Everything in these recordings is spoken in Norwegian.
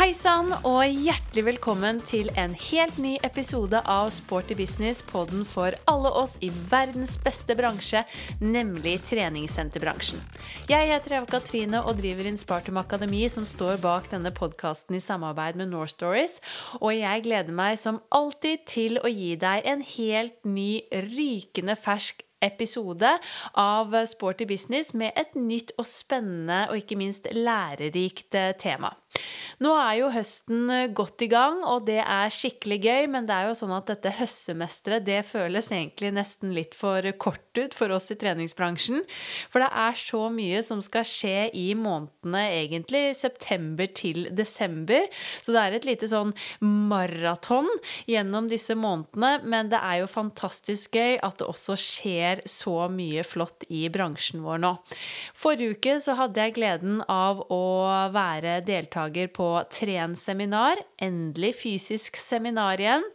Hei sann, og hjertelig velkommen til en helt ny episode av Sporty business, podden for alle oss i verdens beste bransje, nemlig treningssenterbransjen. Jeg heter Eva Katrine og driver Inspartum Akademi, som står bak denne podkasten i samarbeid med North Stories, og jeg gleder meg som alltid til å gi deg en helt ny, rykende fersk episode av Sporty business med et nytt og spennende og ikke minst lærerikt eh, tema. Nå er jo høsten eh, godt i gang, og det er skikkelig gøy, men det er jo sånn at dette høstsemesteret det føles egentlig nesten litt for kort ut for oss i treningsbransjen. For det er så mye som skal skje i månedene, egentlig, september til desember. Så det er et lite sånn maraton gjennom disse månedene, men det er jo fantastisk gøy at det også skjer så mye flott i bransjen vår nå. Forrige uke så hadde jeg gleden av å være deltaker på Tren seminar. Endelig fysisk seminar igjen.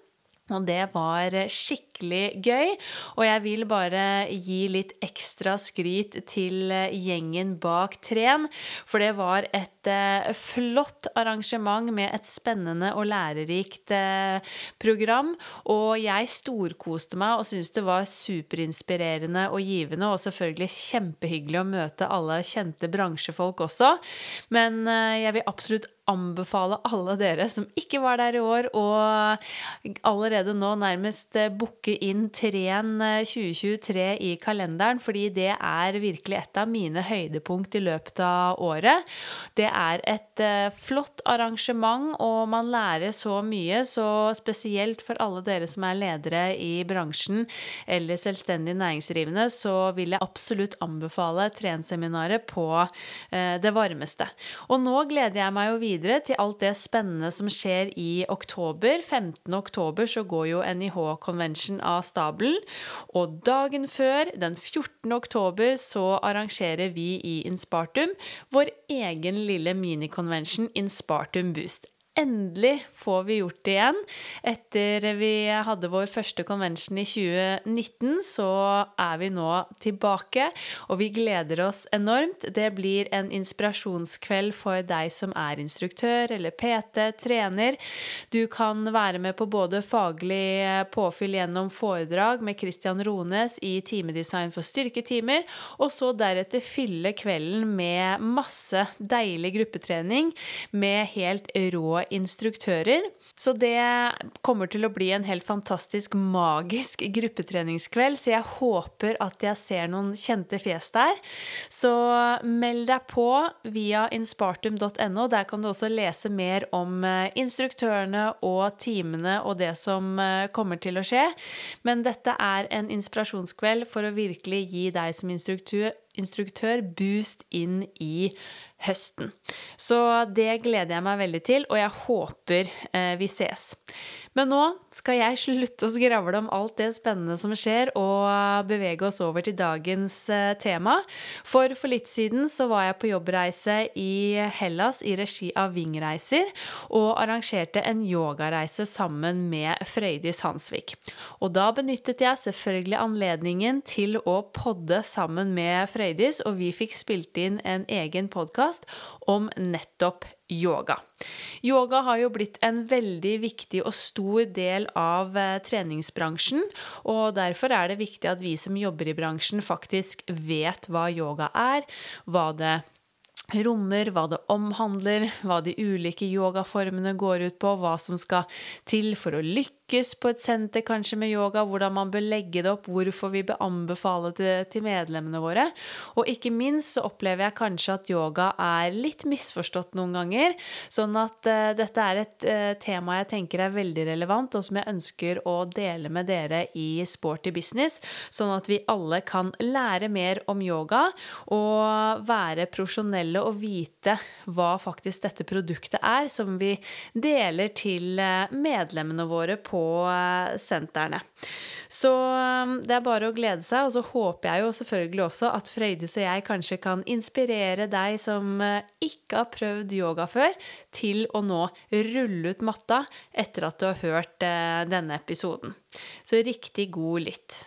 Og det var skikkelig gøy. Og jeg vil bare gi litt ekstra skryt til gjengen bak Tren. For det var et eh, flott arrangement med et spennende og lærerikt eh, program. Og jeg storkoste meg og syntes det var superinspirerende og givende. Og selvfølgelig kjempehyggelig å møte alle kjente bransjefolk også. Men eh, jeg vil absolutt anbefale alle dere som ikke var der i år, å allerede nå nærmest eh, booke inn Tren 2023 eh, i kalenderen, fordi det er virkelig et av mine høydepunkt i løpet av året. Det er et eh, flott arrangement, og man lærer så mye, så spesielt for alle dere som er ledere i bransjen eller selvstendig næringsdrivende, så vil jeg absolutt anbefale Tren-seminaret på det varmeste. Og nå gleder jeg meg jo videre videre til alt det spennende som skjer i oktober. 15. oktober så går jo NIH-convention av stabelen. Og dagen før, den 14. oktober, så arrangerer vi i Inspartum vår egen lille minikonvensjon Inspartum Boost endelig får vi gjort det igjen. Etter vi hadde vår første convention i 2019, så er vi nå tilbake, og vi gleder oss enormt. Det blir en inspirasjonskveld for deg som er instruktør eller PT, trener. Du kan være med på både faglig påfyll gjennom foredrag med Christian Rones i timedesign for styrketimer, og så deretter fylle kvelden med masse deilig gruppetrening med helt rå instruktører. Så det kommer til å bli en helt fantastisk magisk gruppetreningskveld. Så jeg håper at jeg ser noen kjente fjes der. Så meld deg på via inspartum.no. Der kan du også lese mer om eh, instruktørene og teamene og det som eh, kommer til å skje. Men dette er en inspirasjonskveld for å virkelig gi deg som instruktør instruktør boost inn i høsten. Så det gleder jeg meg veldig til, og jeg håper eh, vi ses. Men nå skal jeg slutte å skravle om alt det spennende som skjer, og bevege oss over til dagens eh, tema. For for litt siden så var jeg på jobbreise i Hellas i regi av Vingreiser, og arrangerte en yogareise sammen med Frøydis Hansvik. Og da benyttet jeg selvfølgelig anledningen til å podde sammen med Frøydis, og vi fikk spilt inn en egen podkast om nettopp yoga. Yoga har jo blitt en veldig viktig og stor del av eh, treningsbransjen, og derfor er det viktig at vi som jobber i bransjen, faktisk vet hva yoga er, hva det rommer, hva det omhandler, hva de ulike yogaformene går ut på, hva som skal til for å lykkes lykkes på et senter kanskje med yoga, hvordan man bør legge det opp, hvorfor vi bør anbefale det til medlemmene våre. Og ikke minst så opplever jeg kanskje at yoga er litt misforstått noen ganger. Sånn at uh, dette er et uh, tema jeg tenker er veldig relevant, og som jeg ønsker å dele med dere i Sporty business, sånn at vi alle kan lære mer om yoga og være profesjonelle og vite hva faktisk dette produktet er, som vi deler til uh, medlemmene våre på på eh, sentrene. Så um, det er bare å glede seg. Og så håper jeg jo selvfølgelig også at Frøydis og jeg kanskje kan inspirere deg som eh, ikke har prøvd yoga før, til å nå rulle ut matta etter at du har hørt eh, denne episoden. Så riktig god lytt.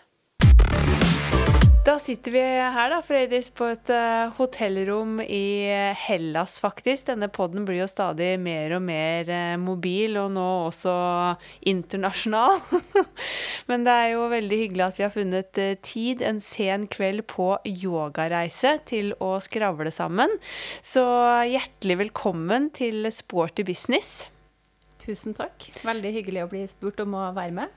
Da sitter vi her, da, Frøydis, på et uh, hotellrom i eh, Hellas, faktisk. Denne podden blir jo stadig mer og mer uh, mobil, og nå også internasjonal. Men det er jo veldig hyggelig at vi har funnet tid en sen kveld på yogareise til å skravle sammen. Så hjertelig velkommen til Sporty business. Tusen takk. Veldig hyggelig å bli spurt om å være med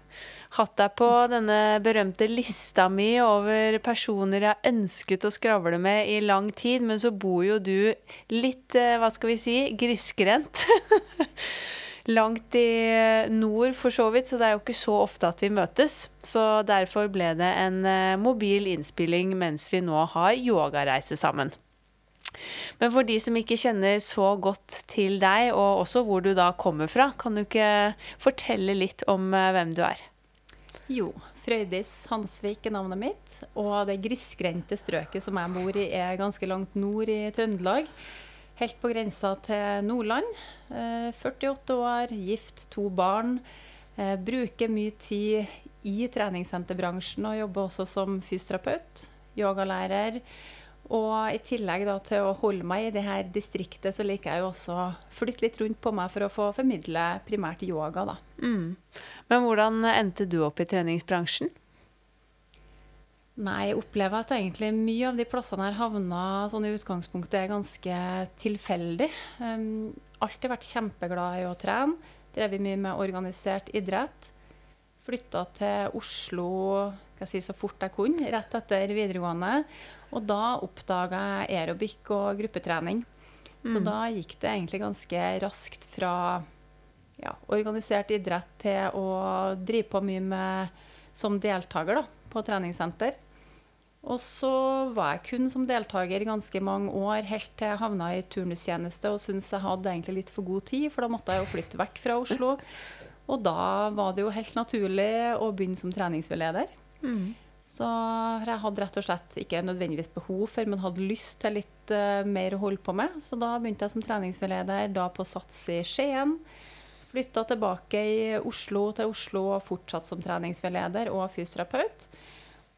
hatt deg på denne berømte lista mi over personer jeg har ønsket å skravle med i lang tid, men så bor jo du litt, eh, hva skal vi si, grisgrendt. Langt i nord, for så vidt, så det er jo ikke så ofte at vi møtes. Så derfor ble det en eh, mobil innspilling mens vi nå har yogareise sammen. Men for de som ikke kjenner så godt til deg, og også hvor du da kommer fra, kan du ikke fortelle litt om eh, hvem du er? Jo, Frøydis Hansvik er navnet mitt. Og det grisgrendte strøket som jeg bor i, er ganske langt nord i Trøndelag. Helt på grensa til Nordland. 48 eh, år, gift, to barn. Eh, bruker mye tid i treningssenterbransjen og jobber også som fysioterapeut, yogalærer. Og i tillegg da, til å holde meg i det her distriktet, så liker jeg jo også å flytte litt rundt på meg for å få formidle primært yoga, da. Mm. Men hvordan endte du opp i treningsbransjen? Nei, jeg opplever at egentlig mye av de plassene har havna sånn i utgangspunktet, er ganske tilfeldig. Um, alltid vært kjempeglad i å trene. Drevet mye med organisert idrett. Flytta til Oslo si, så fort jeg kunne, rett etter videregående. Og da oppdaga jeg aerobic og gruppetrening. Så mm. da gikk det egentlig ganske raskt fra ja, organisert idrett til å drive på mye med, som deltaker da, på treningssenter. Og så var jeg kun som deltaker ganske mange år, helt til jeg havna i turnustjeneste og syntes jeg hadde egentlig litt for god tid, for da måtte jeg jo flytte vekk fra Oslo. Og da var det jo helt naturlig å begynne som treningsveileder. Mm. Så jeg hadde rett og slett ikke nødvendigvis behov for, men hadde lyst til litt uh, mer å holde på med. Så da begynte jeg som treningsveileder, da på Sats i Skien. Flytta tilbake i Oslo til Oslo og fortsatt som treningsveileder og fysioterapeut.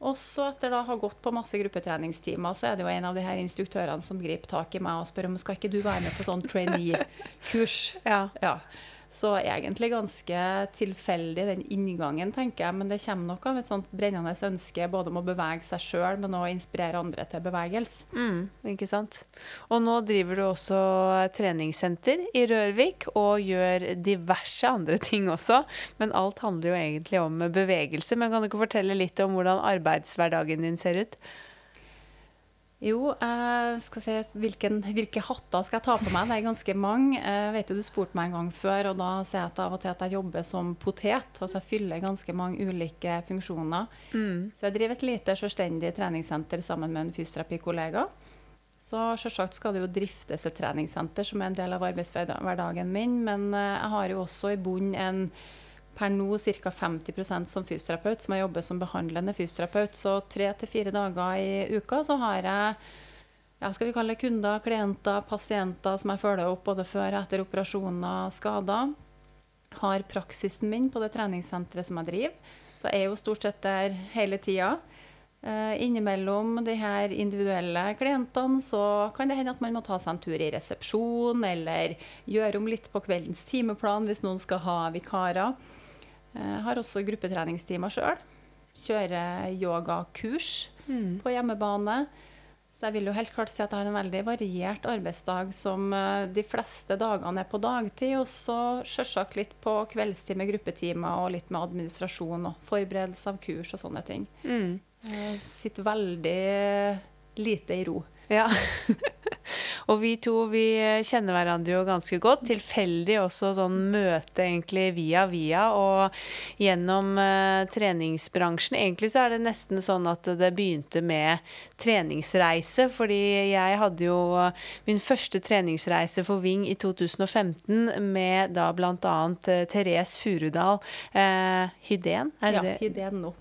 Og så etter da ha gått på masse gruppetreningstimer, så er det jo en av de her instruktørene som griper tak i meg og spør om skal ikke du være med på sånn trainee-kurs. ja. ja. Så egentlig ganske tilfeldig, den inngangen, tenker jeg. Men det kommer nok av et sånt brennende ønske både om å bevege seg sjøl, men også inspirere andre til bevegelse. Mm, ikke sant. Og nå driver du også treningssenter i Rørvik og gjør diverse andre ting også. Men alt handler jo egentlig om bevegelse. Men kan du ikke fortelle litt om hvordan arbeidshverdagen din ser ut? Jo, uh, skal se, hvilken, hvilke hatter skal jeg ta på meg? Det er ganske mange. Jeg uh, vet du, du spurte meg en gang før, og da sier jeg av og til at jeg jobber som potet. Altså jeg fyller ganske mange ulike funksjoner. Mm. Så jeg driver et lite selvstendig treningssenter sammen med en fysioterapikollega. Så selvsagt skal det jo driftes et treningssenter som er en del av arbeidshverdagen min, men uh, jeg har jo også i bunnen en per nå ca. 50% som fysioterapeut, som jeg jobber som behandlende fysioterapeut. Så tre til fire dager i uka så har jeg ja, skal vi kalle det kunder, klienter, pasienter som jeg følger opp både før og etter operasjoner, skader. Har praksisen min på det treningssenteret som jeg driver. Så jeg er jo stort sett der hele tida. Uh, innimellom de her individuelle klientene så kan det hende at man må ta seg en tur i resepsjon, eller gjøre om litt på kveldens timeplan hvis noen skal ha vikarer. Eh, har også gruppetreningstimer sjøl. Kjører yogakurs mm. på hjemmebane. Så jeg vil jo helt klart si at jeg har en veldig variert arbeidsdag som eh, de fleste dagene er på dagtid. Og så sjølsagt litt på kveldstid med gruppetimer og litt med administrasjon og forberedelse av kurs og sånne ting. Mm. Jeg sitter veldig lite i ro. Ja. Og vi to vi kjenner hverandre jo ganske godt. Tilfeldig også sånn møte egentlig via via og gjennom uh, treningsbransjen. Egentlig så er det nesten sånn at det begynte med treningsreise, fordi jeg hadde jo min første treningsreise for Ving i 2015 med da bl.a. Uh, Therese Furudal uh, Hydén, er det ja, det? Hydén nå.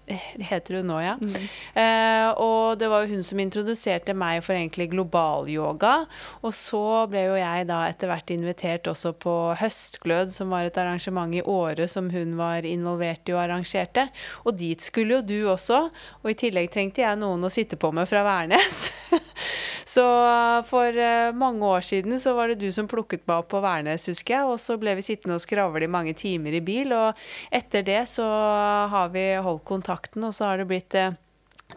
Heter hun nå, ja. Mm. Uh, og det var jo hun som introduserte meg for egentlig globalyoga. Og så ble jo jeg da etter hvert invitert også på Høstglød, som var et arrangement i Åre som hun var involvert i og arrangerte. Og dit skulle jo du også. Og i tillegg trengte jeg noen å sitte på med fra Værnes. så for eh, mange år siden så var det du som plukket meg opp på Værnes, husker jeg. Og så ble vi sittende og skravle i mange timer i bil. Og etter det så har vi holdt kontakten, og så har det blitt eh,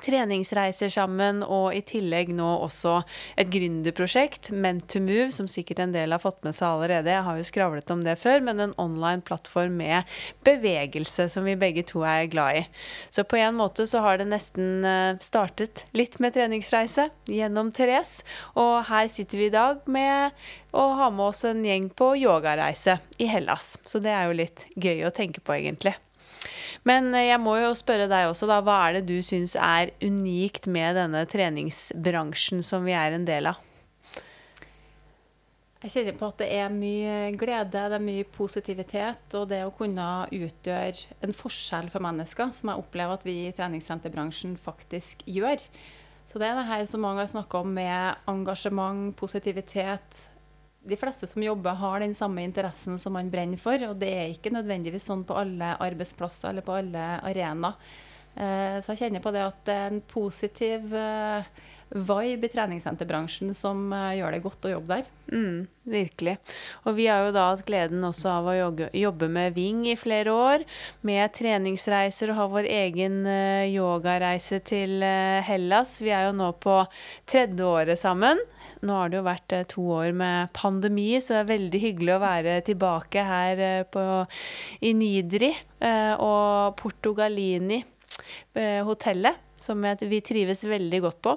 treningsreiser sammen, og i tillegg nå også et gründerprosjekt, Ment to Move, som sikkert en del har fått med seg allerede. Jeg har jo skravlet om det før, men en online plattform med bevegelse som vi begge to er glad i. Så på en måte så har det nesten eh, startet litt med treningsreise gjennom Therese, og her sitter vi i dag med å ha med oss en gjeng på yogareise i Hellas. Så det er jo litt gøy å tenke på, egentlig. Men eh, jeg må jo spørre deg også, da. Hva er det du syns er unikt med denne treningsbransjen som vi er en del av? Jeg kjenner på at det er mye glede, det er mye positivitet. Og det å kunne utgjøre en forskjell for mennesker, som jeg opplever at vi i treningssenterbransjen faktisk gjør. Så det er det her som mange har snakka om med engasjement, positivitet, de fleste som jobber, har den samme interessen som man brenner for. Og det er ikke nødvendigvis sånn på alle arbeidsplasser eller på alle arenaer. Eh, så jeg kjenner på det at det er en positiv eh, vibe i treningssenterbransjen som uh, gjør det godt å jobbe der. Mm, virkelig. Og vi har jo da hatt gleden også av å jobbe, med Ving i flere år. Med treningsreiser og ha vår egen yogareise til Hellas. Vi er jo nå på tredje året sammen. Nå har det jo vært to år med pandemi, så det er veldig hyggelig å være tilbake her på, i Nidri og Portugalini, hotellet som vi trives veldig godt på.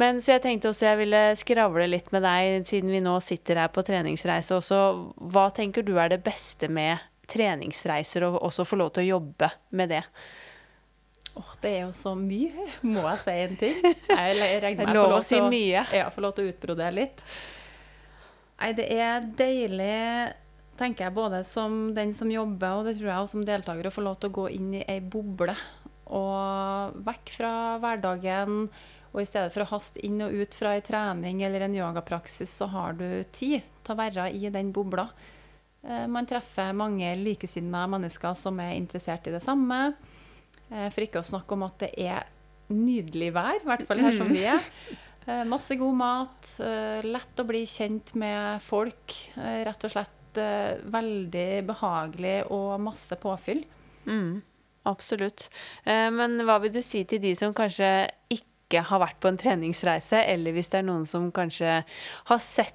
Men så jeg tenkte også jeg ville skravle litt med deg, siden vi nå sitter her på treningsreise også. Hva tenker du er det beste med treningsreiser, og også få lov til å jobbe med det? Oh, det er jo så mye. Må jeg si en ting? Jeg regner med lov å si mye. Ja, få lov til å utbrodere litt. Nei, det er deilig, tenker jeg, både som den som jobber, og det tror jeg også som deltaker, å få lov til å gå inn i ei boble og vekk fra hverdagen. Og i stedet for å haste inn og ut fra en trening eller en yogapraksis, så har du tid til å være i den bobla. Eh, man treffer mange likesinnede mennesker som er interessert i det samme. Eh, for ikke å snakke om at det er nydelig vær, i hvert fall her som vi er. Eh, masse god mat, lett å bli kjent med folk. Rett og slett veldig behagelig og masse påfyll. Mm. Absolutt. Eh, men hva vil du si til de som kanskje ikke har vært på en treningsreise, eller hvis det er noen som kanskje har sett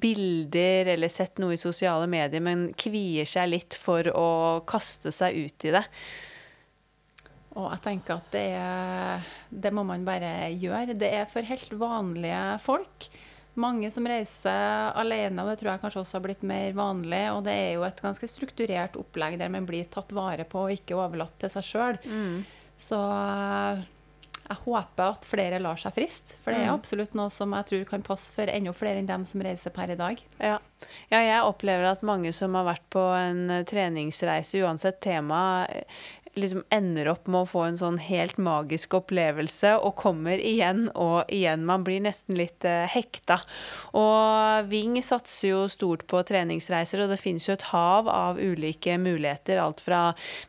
bilder eller sett noe i sosiale medier, men kvier seg litt for å kaste seg ut i det? Og jeg tenker at det, er, det må man bare gjøre. Det er for helt vanlige folk. Mange som reiser alene, og det tror jeg kanskje også har blitt mer vanlig. Og det er jo et ganske strukturert opplegg der man blir tatt vare på og ikke overlatt til seg sjøl. Mm. Så eh, jeg håper at flere lar seg friste. For det er mm. absolutt noe som jeg tror kan passe for enda flere enn dem som reiser per i dag. Ja. ja jeg opplever at mange som har vært på en treningsreise, uansett tema, liksom ender opp med å få en sånn helt magisk opplevelse og kommer igjen og igjen. Man blir nesten litt uh, hekta. Og Ving satser jo stort på treningsreiser, og det finnes jo et hav av ulike muligheter. Alt fra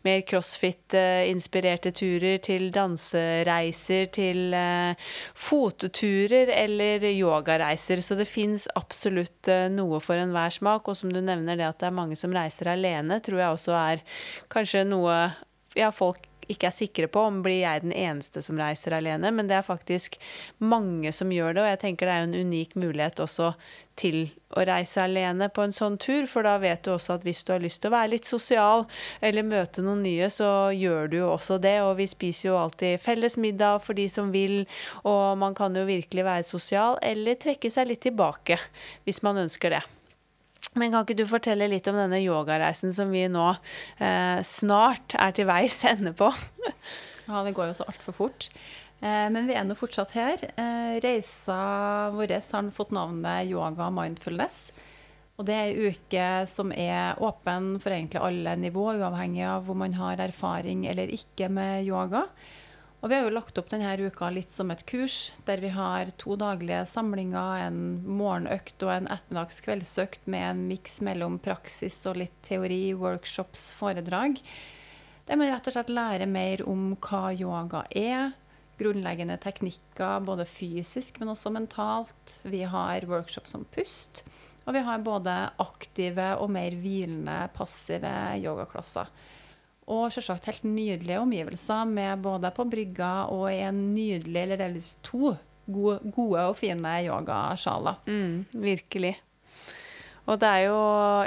mer crossfit-inspirerte turer til dansereiser til uh, fotturer eller yogareiser. Så det fins absolutt noe for enhver smak. Og som du nevner, det at det er mange som reiser alene, tror jeg også er kanskje noe ja, folk ikke er sikre på om blir jeg den eneste som reiser alene, men det er faktisk mange som gjør det, og jeg tenker det er en unik mulighet også til å reise alene på en sånn tur, for da vet du også at hvis du har lyst til å være litt sosial eller møte noen nye, så gjør du jo også det, og vi spiser jo alltid felles middag for de som vil, og man kan jo virkelig være sosial eller trekke seg litt tilbake hvis man ønsker det. Men kan ikke du fortelle litt om denne yogareisen som vi nå eh, snart er til veis ende på? ja, det går jo så altfor fort. Eh, men vi er nå fortsatt her. Eh, reisa vår har fått navnet Yoga Mindfulness. Og det er ei uke som er åpen for egentlig alle nivå, uavhengig av hvor man har erfaring eller ikke med yoga. Og vi har jo lagt opp denne uka litt som et kurs, der vi har to daglige samlinger, en morgenøkt og en ettermiddags kveldsøkt med en miks mellom praksis og litt teori, workshops, foredrag. Der man rett og slett lærer mer om hva yoga er, grunnleggende teknikker både fysisk, men også mentalt. Vi har workshops om pust. Og vi har både aktive og mer hvilende, passive yogaklasser. Og selvsagt helt nydelige omgivelser med både på brygga og i en nydelig, eller delvis to, gode, gode og fine yogasjaler. Mm, virkelig. Og det er jo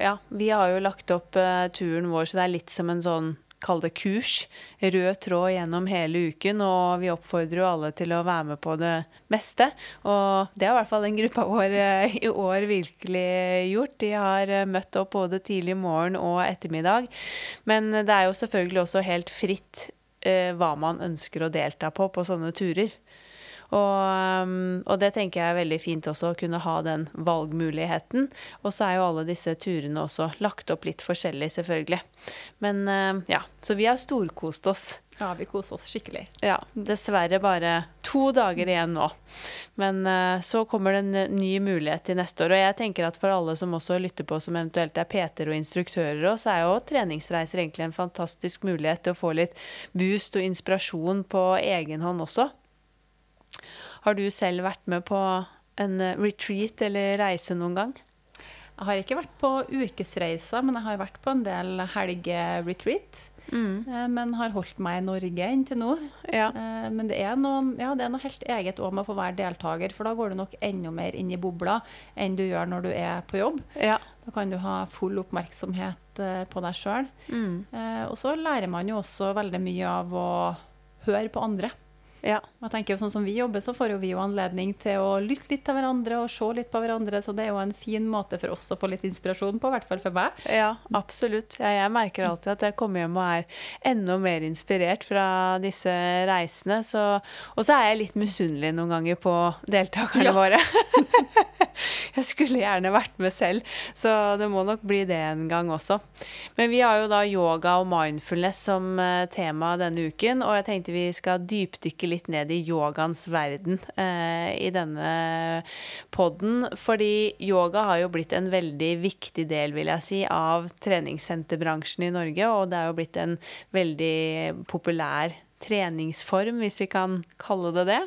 Ja, vi har jo lagt opp uh, turen vår, så det er litt som en sånn kall det kurs, rød tråd gjennom hele uken. Og vi oppfordrer jo alle til å være med på det meste. Og det har i hvert fall den gruppa vår eh, i år virkelig gjort. De har eh, møtt opp både tidlig morgen og ettermiddag. Men det er jo selvfølgelig også helt fritt eh, hva man ønsker å delta på på sånne turer. Og, um, og, det tenker jeg er veldig fint også, å kunne ha den valgmuligheten. Og så er jo alle disse turene også lagt opp litt forskjellig, selvfølgelig. Men uh, ja, så vi har storkost oss. Ja, vi koser oss skikkelig. Ja, dessverre bare to dager igjen nå. Men uh, så kommer det en ny mulighet til neste år. Og jeg tenker at for alle som også lytter på, som eventuelt er PT-er og instruktører så er jo treningsreiser egentlig en fantastisk mulighet til å få litt boost og inspirasjon på egen hånd også. Har du selv vært med på en eh, retreat eller reise noen gang? Jeg har ikke vært på ukesreiser, men jeg har vært på en del helgeretreat. Mm. Eh, men har holdt meg i Norge inntil nå. Ja. Eh, men det er, noe, ja, det er noe helt eget òg med å få være deltaker, for da går du nok enda mer inn i bobla enn du gjør når du er på jobb. Ja. Da kan du ha full oppmerksomhet på deg sjøl. Mm. Og så lærer man jo også veldig mye av å høre på andre. Ja. Jeg tenker jo sånn som vi jobber, så får vi jo anledning til å lytte litt til hverandre og se litt på hverandre, så det er jo en fin måte for oss å få litt inspirasjon på, i hvert fall for meg. Ja, absolutt. Ja, jeg merker alltid at jeg kommer hjem og er enda mer inspirert fra disse reisene. Så, og så er jeg litt misunnelig noen ganger på deltakerne ja. våre. jeg skulle gjerne vært med selv, så det må nok bli det en gang også. Men vi har jo da yoga og mindfulness som eh, tema denne uken, og jeg tenkte vi skal dypdykke litt ned i yogaens verden eh, i denne podden. Fordi yoga har jo blitt en veldig viktig del, vil jeg si, av treningssenterbransjen i Norge, og det er jo blitt en veldig populær treningsform, hvis vi kan kalle det det.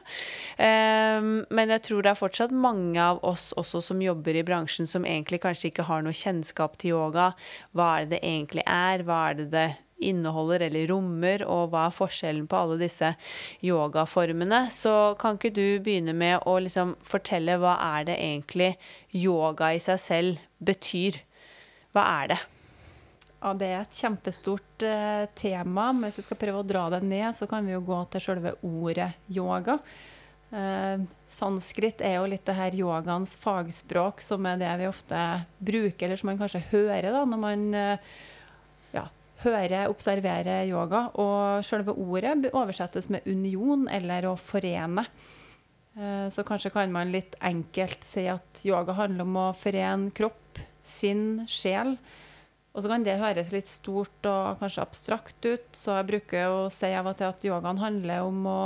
Um, men jeg tror det er fortsatt mange av oss også som jobber i bransjen, som egentlig kanskje ikke har noe kjennskap til yoga. Hva er det det egentlig er? Hva er det det inneholder eller rommer, og hva er forskjellen på alle disse yogaformene? Så kan ikke du begynne med å liksom fortelle hva er det egentlig yoga i seg selv betyr? Hva er det? Ja, Det er et kjempestort uh, tema, men hvis vi skal prøve å dra det ned, så kan vi jo gå til selve ordet yoga. Uh, sanskrit er jo litt det her yogaens fagspråk, som er det vi ofte bruker, eller som man kanskje hører da, når man uh, ja, hører, observere yoga. Og selve ordet oversettes med union, eller å forene. Så kanskje kan man litt enkelt si at yoga handler om å forene kropp, sinn, sjel. Og så kan det høres litt stort og kanskje abstrakt ut, så jeg bruker å si av og til at yogaen handler om å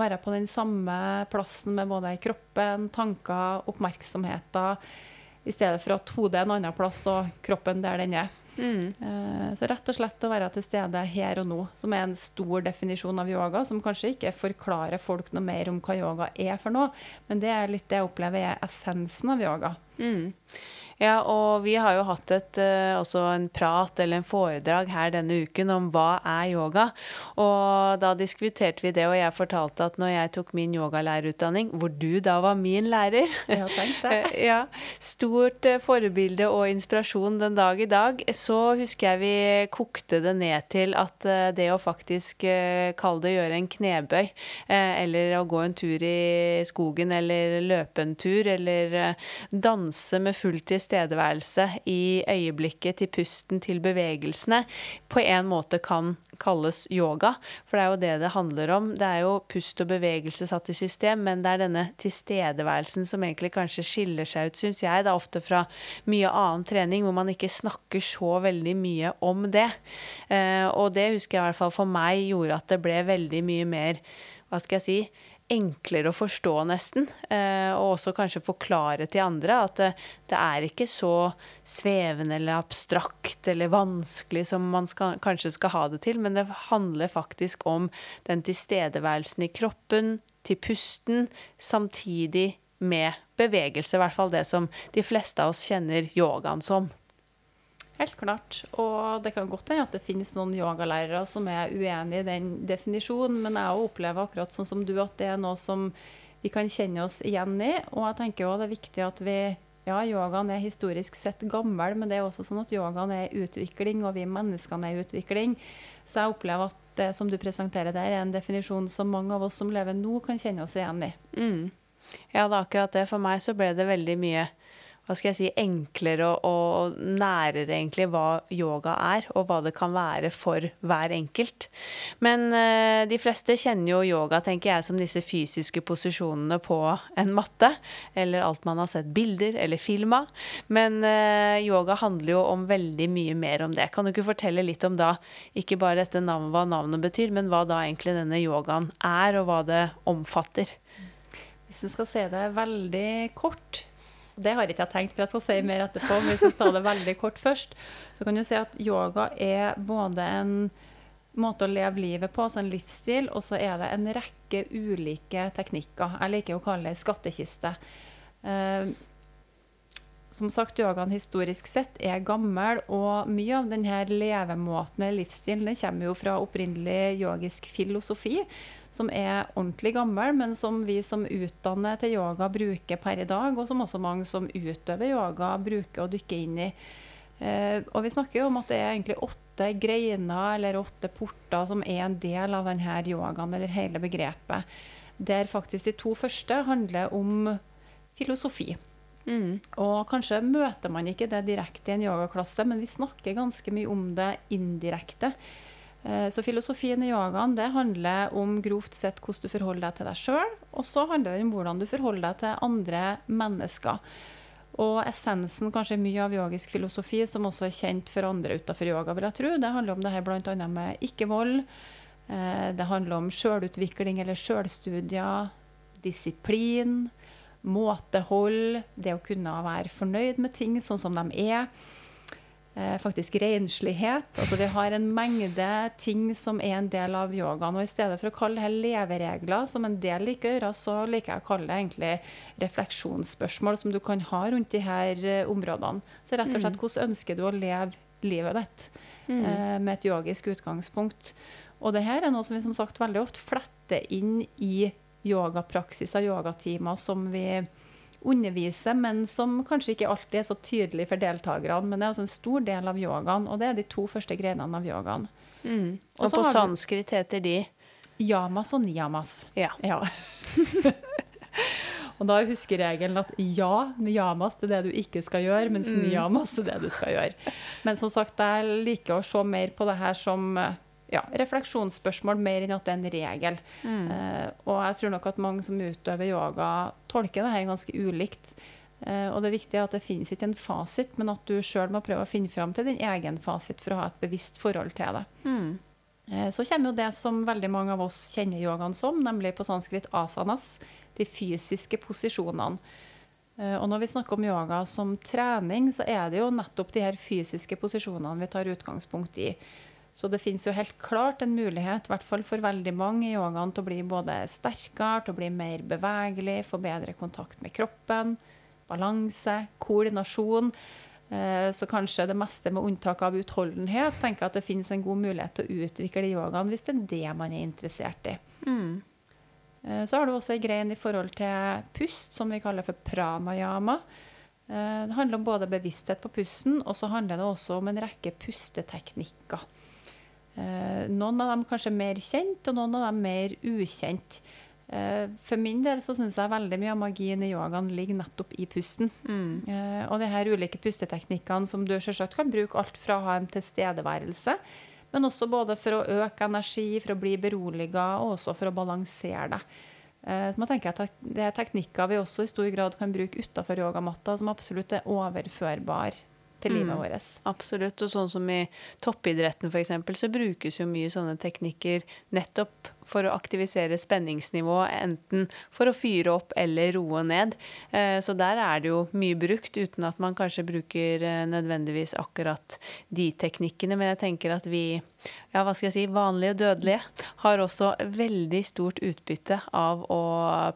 være på den samme plassen med både kroppen, tanker, oppmerksomheter, i stedet for at hodet er en annen plass og kroppen der den er. Mm. Eh, så rett og slett å være til stede her og nå, som er en stor definisjon av yoga, som kanskje ikke forklarer folk noe mer om hva yoga er for noe, men det er litt det jeg opplever er essensen av yoga. Mm. Ja, og vi har jo hatt et, uh, også en prat eller en foredrag her denne uken om hva er yoga. Og da diskuterte vi det, og jeg fortalte at når jeg tok min yogalærerutdanning, hvor du da var min lærer Ja. Eh, ja, Stort uh, forbilde og inspirasjon den dag i dag, så husker jeg vi kokte det ned til at det å faktisk kalle det gjøre en knebøy, eller å gå en tur i skogen, eller løpe en tur, eller danse med fulltids tilstedeværelse i øyeblikket, til pusten, til bevegelsene, på en måte kan kalles yoga. For det er jo det det handler om. Det er jo pust og bevegelse satt i system, men det er denne tilstedeværelsen som egentlig kanskje skiller seg ut, syns jeg, da ofte fra mye annen trening, hvor man ikke snakker så veldig mye om det. Eh, og det husker jeg i hvert fall for meg gjorde at det ble veldig mye mer hva skal jeg si, enklere å forstå, nesten. Eh, og også kanskje forklare til andre at det, det, er ikke så svevende eller abstrakt eller vanskelig som man skal, kanskje skal ha det til, men det handler faktisk om den tilstedeværelsen i kroppen, til pusten, samtidig med bevegelse. I hvert fall det som de fleste av oss kjenner yogaen som. Helt klart. Og det kan godt hende at det finnes noen yogalærere som er uenig i den definisjonen, men jeg opplever akkurat sånn som du at det er noe som vi kan kjenne oss igjen i. Og jeg tenker også det er viktig at vi Ja, yogaen er historisk sett gammel, men det er også sånn at yogaen er i utvikling, og vi menneskene er i utvikling. Så jeg opplever at det som du presenterer der, er en definisjon som mange av oss som lever nå, kan kjenne oss igjen i. Mm. Ja, det er akkurat det. For meg så ble det veldig mye hva skal jeg si, enklere og, og, nærere egentlig hva yoga er, og hva det kan være for hver enkelt. Men uh, de fleste kjenner jo yoga, tenker jeg, som disse fysiske posisjonene på en matte. Eller alt man har sett bilder eller film av. Men uh, yoga handler jo om veldig mye mer om det. Kan du ikke fortelle litt om da, ikke bare dette navnet, hva navnet betyr, men hva da egentlig denne yogaen er, og hva det omfatter? Hvis en skal se det veldig kort, det har ikke jeg tenkt, for jeg skal si mer etterpå. Men hvis jeg tar det veldig kort først, så kan du si at yoga er både en måte å leve livet på, altså en livsstil, og så er det en rekke ulike teknikker. Jeg liker å kalle det skattkiste. Uh, som sagt, yogaen historisk sett er gammel, og mye av denne levemåten livsstilen den kommer jo fra opprinnelig yogisk filosofi som er ordentlig gammel, men som vi som utdanner til yoga, bruker per i dag, og som også mange som utøver yoga, bruker å dykke inn i. Eh, og vi snakker jo om at det er egentlig åtte greiner eller åtte porter som er en del av denne yogaen, eller hele begrepet. Der faktisk de to første handler om filosofi. Mm. Og kanskje møter man ikke det direkte i en yogaklasse, men vi snakker ganske mye om det indirekte. Eh, så filosofien i yogaen det handler om grovt sett hvordan du forholder deg til deg sjøl. Og så handler det om hvordan du forholder deg til andre mennesker. Og essensen kanskje mye av yogisk filosofi, som også er kjent for andre utenfor yoga, vil jeg tro, det handler om det her bl.a. med ikke-vold. Eh, det handler om sjølutvikling eller sjølstudier, disiplin, måtehold, det å kunne være fornøyd med ting sånn som de er faktisk renslighet. Altså vi har en mengde ting som er en del av yogaen. Og i stedet for å kalle det leveregler, som en del liker å gjøre, så liker jeg å kalle det egentlig refleksjonsspørsmål som du kan ha rundt de her eh, områdene. Så rett og slett mm. hvordan ønsker du å leve livet ditt mm. eh, med et yogisk utgangspunkt. Og det her er noe som vi som sagt veldig ofte fletter inn i yogapraksiser, yogatimer som vi underviser, men som kanskje ikke alltid er så tydelig for deltakerne. Men det er altså en stor del av yogaen, og det er de to første grenene av yogaen. Mm. Og, og på sanskrit heter de Yamas og niyamas. Ja. ja. og da er huskeregelen at ja, yamas det er det du ikke skal gjøre, mens mm. niyamas er det du skal gjøre. Men som sagt, jeg liker å se mer på det her som ja, refleksjonsspørsmål mer enn at det er en regel. Mm. Uh, og jeg tror nok at mange som utøver yoga, tolker det her ganske ulikt. Uh, og det er viktig at det finnes ikke en fasit, men at du sjøl må prøve å finne fram til din egen fasit for å ha et bevisst forhold til det. Mm. Uh, så kommer jo det som veldig mange av oss kjenner yogaen som, nemlig på sanskrit asanas, de fysiske posisjonene. Og når vi snakker om yoga som trening, så er det jo nettopp de her fysiske posisjonene vi tar utgangspunkt i. Så det finnes jo helt klart en mulighet, i hvert fall for veldig mange i yogaen, til å bli både sterkere, til å bli mer bevegelig, få bedre kontakt med kroppen, balanse, koordinasjon. Eh, så kanskje det meste med unntak av utholdenhet tenker at det finnes en god mulighet til å utvikle yogaen hvis det er det man er interessert i. Mm. Eh, så har du også ei grein i forhold til pust, som vi kaller for pranayama. Eh, det handler om både bevissthet på pusten, og så handler det også om en rekke pusteteknikker. Eh, noen av dem kanskje mer kjent, og noen av dem mer ukjent. Eh, for min del så syns jeg veldig mye av magien i yogaen ligger nettopp i pusten. Mm. Eh, og de her ulike pusteteknikkene som du selvsagt kan bruke alt fra å ha en tilstedeværelse, men også både for å øke energi, for å bli beroliga, og også for å balansere deg. Så man tenker at Det er teknikker vi også i stor grad kan bruke utafor yogamatta, som absolutt er overførbar til livet mm, vårt. Absolutt. Og sånn som i toppidretten f.eks., så brukes jo mye sånne teknikker nettopp for å aktivisere spenningsnivået, enten for å fyre opp eller roe ned. Eh, så der er det jo mye brukt, uten at man kanskje bruker eh, nødvendigvis akkurat de teknikkene. Men jeg tenker at vi, ja, hva skal jeg si, vanlige og dødelige, har også veldig stort utbytte av å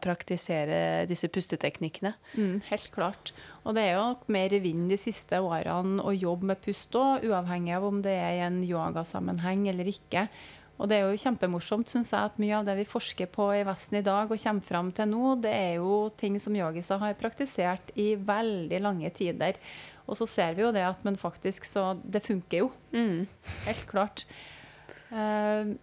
praktisere disse pusteteknikkene. Mm, helt klart. Og det er jo mer i vinden de siste årene å jobbe med pust òg, uavhengig av om det er i en yogasammenheng eller ikke. Og det er jo kjempemorsomt, syns jeg, at mye av det vi forsker på i Vesten i dag og kommer fram til nå, det er jo ting som yogiser har praktisert i veldig lange tider. Og så ser vi jo det at men faktisk så Det funker jo. Mm. Helt klart. Uh,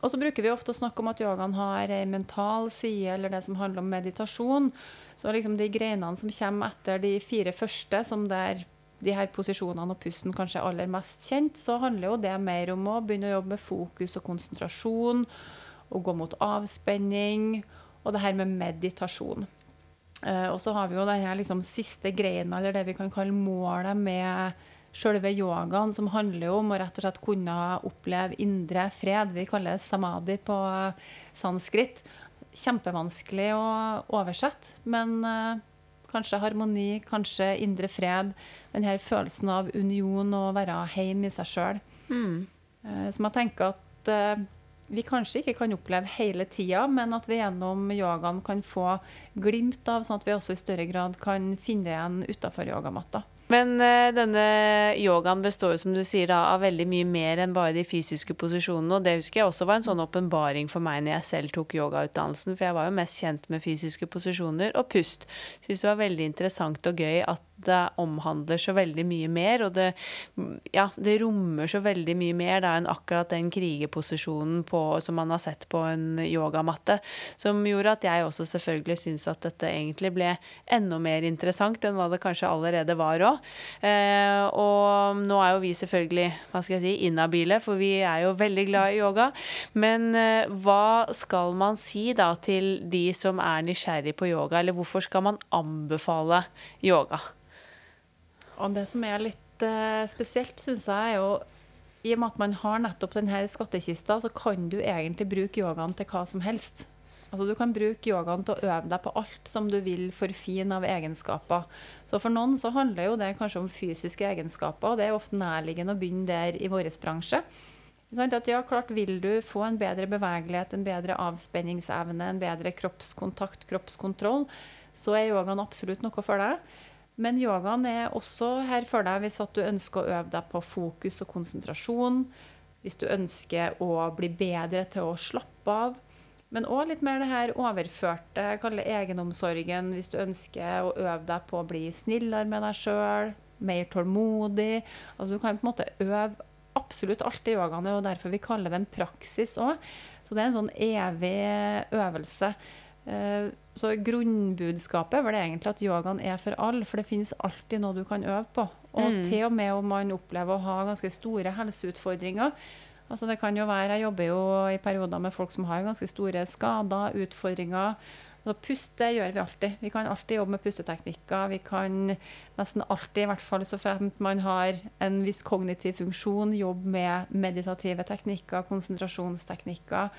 og så bruker vi ofte å snakke om at yogaen har ei mental side, eller det som handler om meditasjon. Så liksom de greinene som kommer etter de fire første, som der de her posisjonene og pusten kanskje er aller mest kjent, så handler jo det mer om å begynne å jobbe med fokus og konsentrasjon, og gå mot avspenning, og det her med meditasjon. Eh, og så har vi jo denne liksom, siste greina, eller det vi kan kalle målet med sjølve yogaen, som handler om å rett og slett kunne oppleve indre fred. Vi kaller det samadhi på sanskrit. Kjempevanskelig å oversette, men eh, Kanskje harmoni, kanskje indre fred. Denne følelsen av union og være hjemme i seg sjøl. Mm. Uh, som jeg tenker at uh, vi kanskje ikke kan oppleve hele tida, men at vi gjennom yogaen kan få glimt av, sånn at vi også i større grad kan finne det igjen utafor yogamatta. Men uh, denne yogaen består jo, som du sier, da, av veldig mye mer enn bare de fysiske posisjonene. Og det husker jeg også var en sånn åpenbaring for meg når jeg selv tok yogautdannelsen. For jeg var jo mest kjent med fysiske posisjoner og pust. Syns det var veldig interessant og gøy at det omhandler så veldig mye mer, og det, ja, det rommer så veldig mye mer da, enn akkurat den krigerposisjonen som man har sett på en yogamatte. Som gjorde at jeg også selvfølgelig syns at dette egentlig ble enda mer interessant enn hva det kanskje allerede var òg. Eh, og nå er jo vi selvfølgelig hva skal jeg si, inhabile, for vi er jo veldig glad i yoga. Men eh, hva skal man si da til de som er nysgjerrig på yoga, eller hvorfor skal man anbefale yoga? Og det som er litt uh, spesielt, syns jeg, er jo i og med at man har nettopp denne skattkista, så kan du egentlig bruke yogaen til hva som helst. Altså Du kan bruke yogaen til å øve deg på alt som du vil forfine av egenskaper. Så for noen så handler jo det kanskje om fysiske egenskaper, og det er ofte nærliggende å begynne der i vår bransje. At ja, klart Vil du få en bedre bevegelighet, en bedre avspenningsevne, en bedre kroppskontakt, kroppskontroll, så er yogaen absolutt noe for deg. Men yogaen er også her for deg hvis du ønsker å øve deg på fokus og konsentrasjon. Hvis du ønsker å bli bedre til å slappe av. Men òg litt mer det her overførte, kall det egenomsorgen. Hvis du ønsker å øve deg på å bli snillere med deg sjøl, mer tålmodig. Altså Du kan på en måte øve absolutt alt i yogaen, og derfor vi kaller det en praksis òg. Så det er en sånn evig øvelse. Uh, så grunnbudskapet var det egentlig at yogaen er for alle, for det finnes alltid noe du kan øve på. Og mm. til og med om man opplever å ha ganske store helseutfordringer. Altså det kan jo være, Jeg jobber jo i perioder med folk som har ganske store skader, utfordringer. Så puste gjør vi alltid. Vi kan alltid jobbe med pusteteknikker. Vi kan nesten alltid, i hvert fall så fremt man har en viss kognitiv funksjon, jobbe med meditative teknikker, konsentrasjonsteknikker.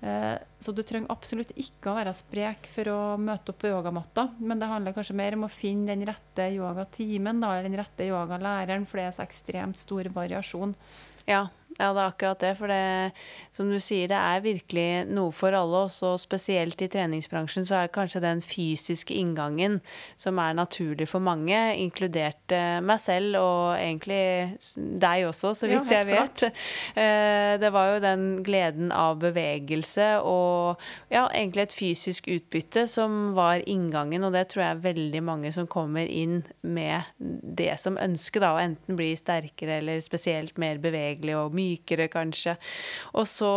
Eh, så du trenger absolutt ikke å være sprek for å møte opp på yogamatta. Men det handler kanskje mer om å finne den rette yogatimen, eller den rette yogalæreren, for det er så ekstremt stor variasjon. Ja, ja, det er akkurat det. For det, som du sier, det er virkelig noe for alle oss. Og spesielt i treningsbransjen så er det kanskje den fysiske inngangen som er naturlig for mange, inkludert eh, meg selv og egentlig deg også, så vidt ja, jeg vet. Eh, det var jo den gleden av bevegelse og ja, egentlig et fysisk utbytte som var inngangen, og det tror jeg er veldig mange som kommer inn med det som ønske, da, å enten bli sterkere eller spesielt mer bevegelig og mye mykere, kanskje. Og så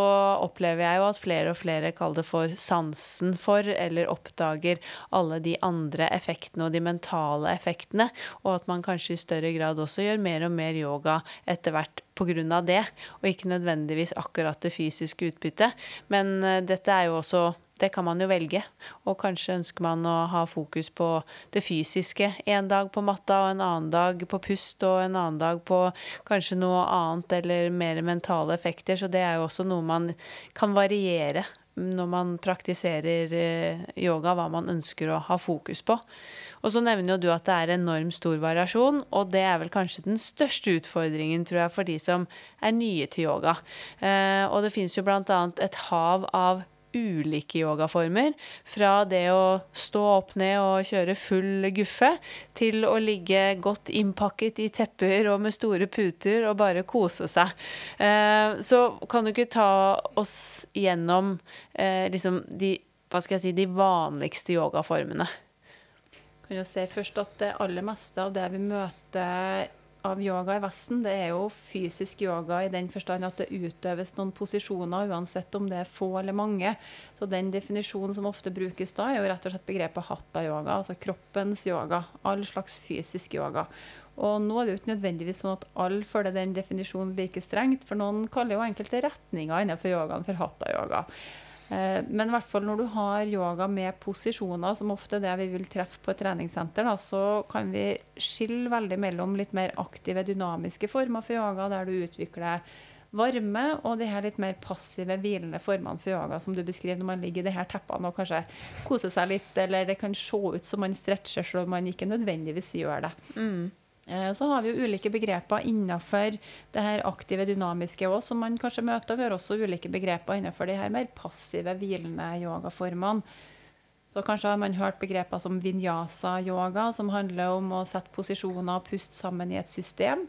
opplever jeg jo at flere og flere kaller det for sansen for, eller oppdager alle de andre effektene og de mentale effektene, og at man kanskje i større grad også gjør mer og mer yoga etter hvert pga. det, og ikke nødvendigvis akkurat det fysiske utbyttet. Men uh, dette er jo også det kan man jo velge. Og kanskje ønsker man å ha fokus på det fysiske en dag på matta, og en annen dag på pust, og en annen dag på kanskje noe annet eller mer mentale effekter. Så det er jo også noe man kan variere når man praktiserer eh, yoga, hva man ønsker å ha fokus på. Og så nevner jo du at det er enormt stor variasjon, og det er vel kanskje den største utfordringen, tror jeg, for de som er nye til yoga. Eh, og det finnes jo bl.a. et hav av ulike yogaformer. Fra det å stå opp ned og kjøre full guffe, til å ligge godt innpakket i tepper og med store puter og bare kose seg. Eh, så kan du ikke ta oss gjennom eh, liksom de, si, de vanligste yogaformene? Kan jo si først at det aller meste av det vi møter av yoga i Vesten, det er jo fysisk yoga i den forstand at det utøves noen posisjoner, uansett om det er få eller mange. Så den definisjonen som ofte brukes da, er jo rett og slett begrepet hatta-yoga, altså kroppens yoga. All slags fysisk yoga. Og nå er det jo ikke nødvendigvis sånn at alle følger den definisjonen like strengt, for noen kaller jo enkelte retninger innenfor yogaen for hatta-yoga. Eh, men i hvert fall når du har yoga med posisjoner, som ofte er det vi vil treffe på et treningssenter, da, så kan vi skille veldig mellom litt mer aktive, dynamiske former for yoga, der du utvikler varme, og de her litt mer passive, hvilende formene for yoga som du beskriver når man ligger i de her teppene og kanskje koser seg litt, eller det kan se ut som man stretcher selv om man ikke nødvendigvis gjør det. Mm. Eh, så har vi jo ulike begreper innenfor det her aktive, dynamiske òg, som man kanskje møter. Vi har også ulike begreper innenfor de her mer passive, hvilende yogaformene. Så kanskje har man hørt begreper som vinyasa-yoga, som handler om å sette posisjoner og puste sammen i et system.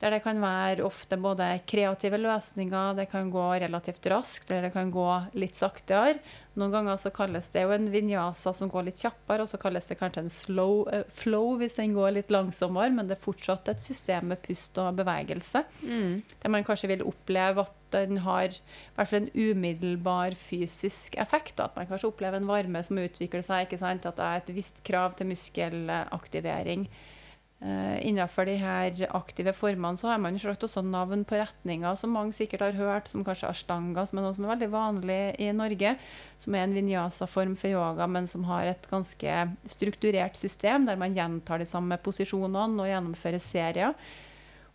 Der det kan være ofte både kreative løsninger, det kan gå relativt raskt, eller det kan gå litt saktere. Noen ganger så kalles det jo en vinyasa som går litt kjappere, og så kalles det kanskje en slow uh, flow hvis den går litt langsommere, men det er fortsatt et system med pust og bevegelse. Mm. Der man kanskje vil oppleve at den har i hvert fall en umiddelbar fysisk effekt. At man kanskje opplever en varme som utvikler seg, ikke sant? at det er et visst krav til muskelaktivering. Uh, innenfor de her aktive formene så har man slått også navn på retninger som mange sikkert har hørt, som kanskje ashtanga, som er noe som er veldig vanlig i Norge. Som er en vinyasa-form for yoga, men som har et ganske strukturert system der man gjentar de samme posisjonene og gjennomfører serier.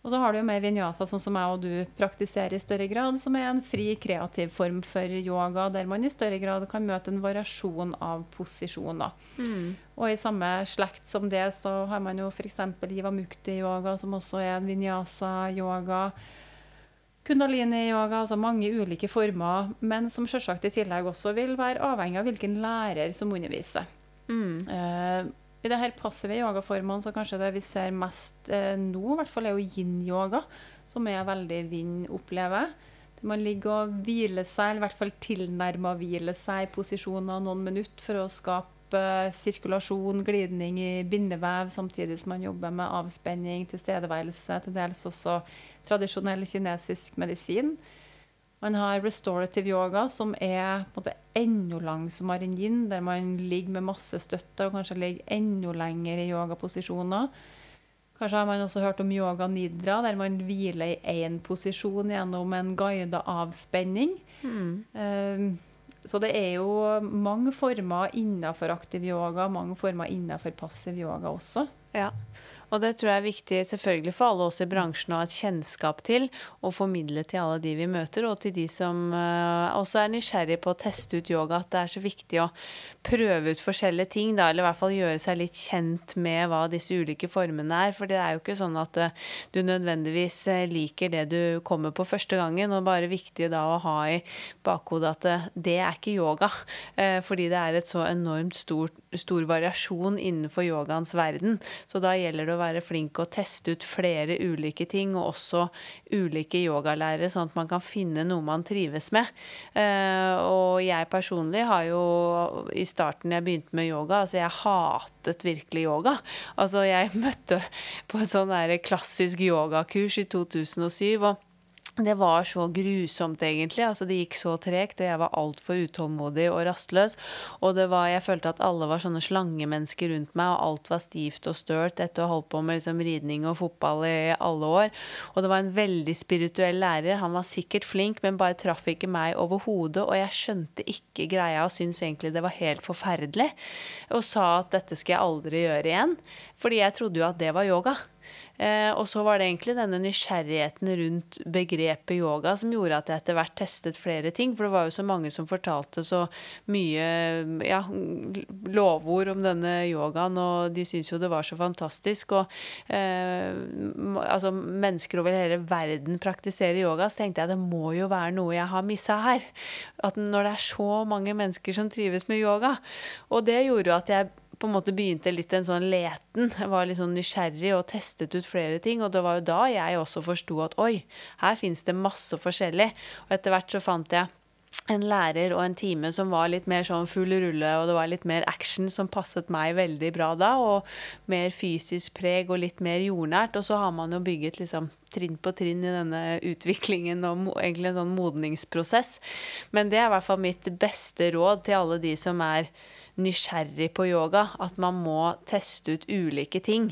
Og så har du jo med vinyasa, sånn som jeg og du praktiserer i større grad, som er en fri, kreativ form for yoga, der man i større grad kan møte en variasjon av posisjoner. Mm. Og i samme slekt som det, så har man jo f.eks. jivamukti-yoga, som også er en vinyasa-yoga. Kundalini-yoga, altså mange ulike former, men som selvsagt i tillegg også vil være avhengig av hvilken lærer som underviser. Mm. Uh, i det her passive yogaformene så kanskje det vi ser mest eh, nå, i hvert fall er jo yin-yoga, som er veldig vind, opplever. Man ligger og hviler seg, eller i hvert fall tilnærma hvile seg i posisjoner noen minutter for å skape sirkulasjon, glidning i bindevev, samtidig som man jobber med avspenning, tilstedeværelse, til dels også tradisjonell kinesisk medisin. Man har restorative yoga, som er på en måte enda langsommere enn yin, der man ligger med masse støtte og kanskje ligger enda lenger i yogaposisjoner. Kanskje har man også hørt om yoga nidra, der man hviler i én posisjon gjennom en guida avspenning. Mm. Um, så det er jo mange former innenfor aktiv yoga, mange former innenfor passiv yoga også. Ja. Og det tror jeg er viktig selvfølgelig for alle oss i bransjen å ha et kjennskap til og formidle til alle de vi møter, og til de som uh, også er nysgjerrige på å teste ut yoga, at det er så viktig å prøve ut forskjellige ting, da, eller i hvert fall gjøre seg litt kjent med hva disse ulike formene er. For det er jo ikke sånn at uh, du nødvendigvis uh, liker det du kommer på første gangen, og bare viktig da å ha i bakhodet at det er ikke yoga, fordi det er et så enormt stor, stor variasjon innenfor yogaens verden. Så da gjelder det å være flink og teste ut flere ulike ting, og også ulike yogalærere, sånn at man kan finne noe man trives med. Eh, og jeg personlig har jo i starten jeg begynte med yoga, altså jeg hatet virkelig yoga. Altså jeg møtte på et sånn klassisk yogakurs i 2007. og det var så grusomt, egentlig. Altså, det gikk så tregt, og jeg var altfor utålmodig og rastløs. Og det var, jeg følte at alle var sånne slangemennesker rundt meg, og alt var stivt og stølt etter å ha holdt på med liksom, ridning og fotball i alle år. Og det var en veldig spirituell lærer. Han var sikkert flink, men bare traff ikke meg overhodet. Og jeg skjønte ikke greia og syntes egentlig det var helt forferdelig. Og sa at dette skal jeg aldri gjøre igjen. Fordi jeg trodde jo at det var yoga. Eh, og så var det egentlig denne nysgjerrigheten rundt begrepet yoga som gjorde at jeg etter hvert testet flere ting. For det var jo så mange som fortalte så mye ja, lovord om denne yogaen, og de syntes jo det var så fantastisk. Og eh, altså, mennesker over hele verden praktiserer yoga, så tenkte jeg det må jo være noe jeg har missa her. At når det er så mange mennesker som trives med yoga. Og det gjorde jo at jeg på en måte begynte litt en sånn leten. Jeg var litt sånn nysgjerrig og testet ut flere ting. Og det var jo da jeg også forsto at oi, her fins det masse forskjellig. Og etter hvert så fant jeg en lærer og en time som var litt mer sånn full rulle, og det var litt mer action som passet meg veldig bra da. Og mer fysisk preg og litt mer jordnært. Og så har man jo bygget liksom trinn på trinn i denne utviklingen og egentlig en sånn modningsprosess. Men det er i hvert fall mitt beste råd til alle de som er nysgjerrig på yoga. At man må teste ut ulike ting.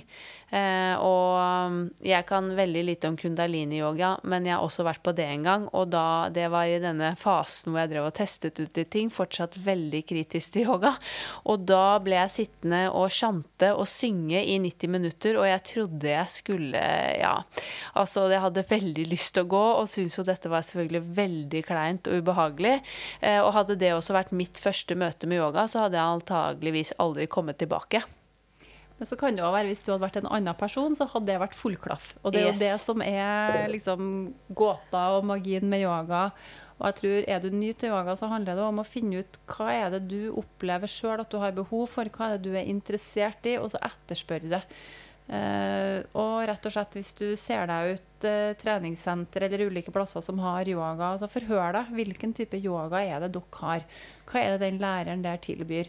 Eh, og um, jeg kan veldig lite om kundalini-yoga, men jeg har også vært på det en gang. Og da det var i denne fasen hvor jeg drev og testet ut litt ting, fortsatt veldig kritisk til yoga. Og da ble jeg sittende og sjante og synge i 90 minutter, og jeg trodde jeg skulle Ja, altså jeg hadde veldig lyst til å gå, og syntes jo dette var selvfølgelig veldig kleint og ubehagelig. Eh, og hadde det også vært mitt første møte med yoga, så hadde jeg antageligvis aldri kommet tilbake. Men så kan det være hvis du hadde vært en annen person, så hadde det vært full klaff. Og det er yes. jo det som er liksom gåta og magien med yoga. Og jeg tror Er du ny til yoga, så handler det om å finne ut hva er det du opplever sjøl at du har behov for, hva er det du er interessert i, og så etterspør det. Uh, og rett og slett hvis du ser deg ut uh, treningssenter eller ulike plasser som har yoga, så forhør deg. Hvilken type yoga er det dere har? Hva er det den læreren der tilbyr?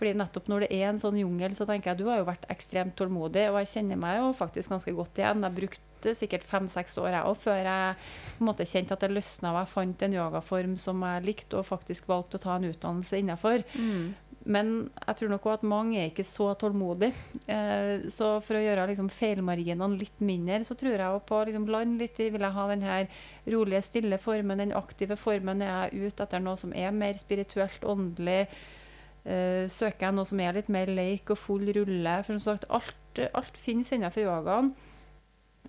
Fordi nettopp når det er en sånn jungel, så tenker jeg du har jo vært ekstremt tålmodig. Og jeg kjenner meg jo faktisk ganske godt igjen. Jeg brukte sikkert fem-seks år jeg òg før jeg på en måte kjente at det løsna og jeg fant en yogaform som jeg likte, og faktisk valgte å ta en utdannelse innafor. Mm. Men jeg tror nok at mange er ikke så tålmodige. Eh, så for å gjøre liksom, feilmarginene litt mindre, så tror jeg på liksom, land litt i Vil jeg ha den her rolige, stille formen, den aktive formen? Er jeg ute etter noe som er mer spirituelt, åndelig? Uh, søker jeg noe som er litt mer leik og full rulle. For som sagt, alt, alt finnes innenfor yogaen.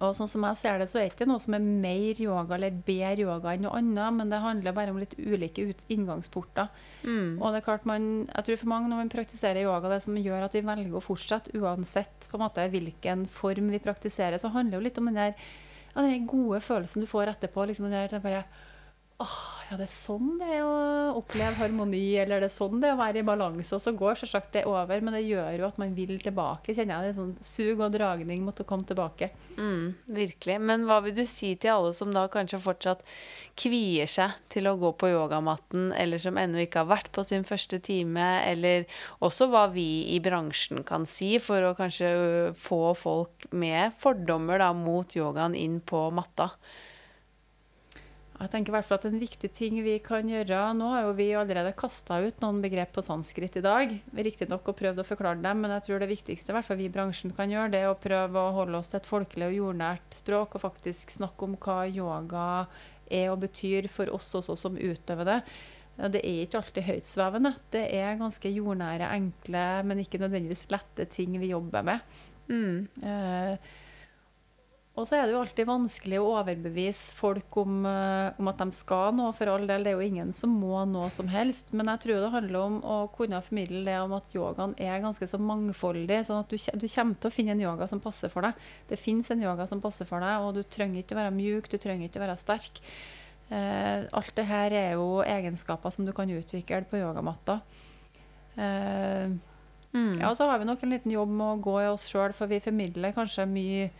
Og sånn som jeg ser det, så er det ikke noe som er mer yoga eller bedre yoga enn noe annet, men det handler bare om litt ulike inngangsporter. Mm. Og det er klart man, jeg tror for mange når man praktiserer yoga, det som gjør at vi velger å fortsette, uansett på en måte hvilken form vi praktiserer, så handler det jo litt om den der, ja, den gode følelsen du får etterpå. liksom den der, det bare åh, ja, det er sånn det er å oppleve harmoni, eller det er sånn det er å være i balanse. Og så går selvsagt det over, men det gjør jo at man vil tilbake. Kjenner jeg det sånn sug og dragning mot å komme tilbake. Mm, virkelig. Men hva vil du si til alle som da kanskje fortsatt kvier seg til å gå på yogamatten, eller som ennå ikke har vært på sin første time, eller også hva vi i bransjen kan si for å kanskje få folk med fordommer da mot yogaen inn på matta? Jeg tenker i hvert fall at En viktig ting vi kan gjøre Nå er jo vi allerede kasta ut noen begrep på sanskrit i dag. Riktignok og prøvd å forklare dem, men jeg tror det viktigste i hvert fall vi i bransjen kan gjøre, det er å prøve å holde oss til et folkelig og jordnært språk og faktisk snakke om hva yoga er og betyr for oss også som utøver det. Det er ikke alltid høytsvevende. Det er ganske jordnære, enkle, men ikke nødvendigvis lette ting vi jobber med. Mm. Eh, og så er det jo alltid vanskelig å overbevise folk om, uh, om, at de skal noe. For all del, det er jo ingen som må noe som helst. Men jeg tror det handler om å kunne formidle det om at yogaen er ganske så mangfoldig. Sånn at du, du, kommer til å finne en yoga som passer for deg. Det fins en yoga som passer for deg, og du trenger ikke å være mjuk, du trenger ikke å være sterk. Eh, alt det her er jo egenskaper som du kan utvikle på yogamatta. Eh, mm. Ja, så har vi nok en liten jobb med å gå i oss sjøl, for vi formidler kanskje mye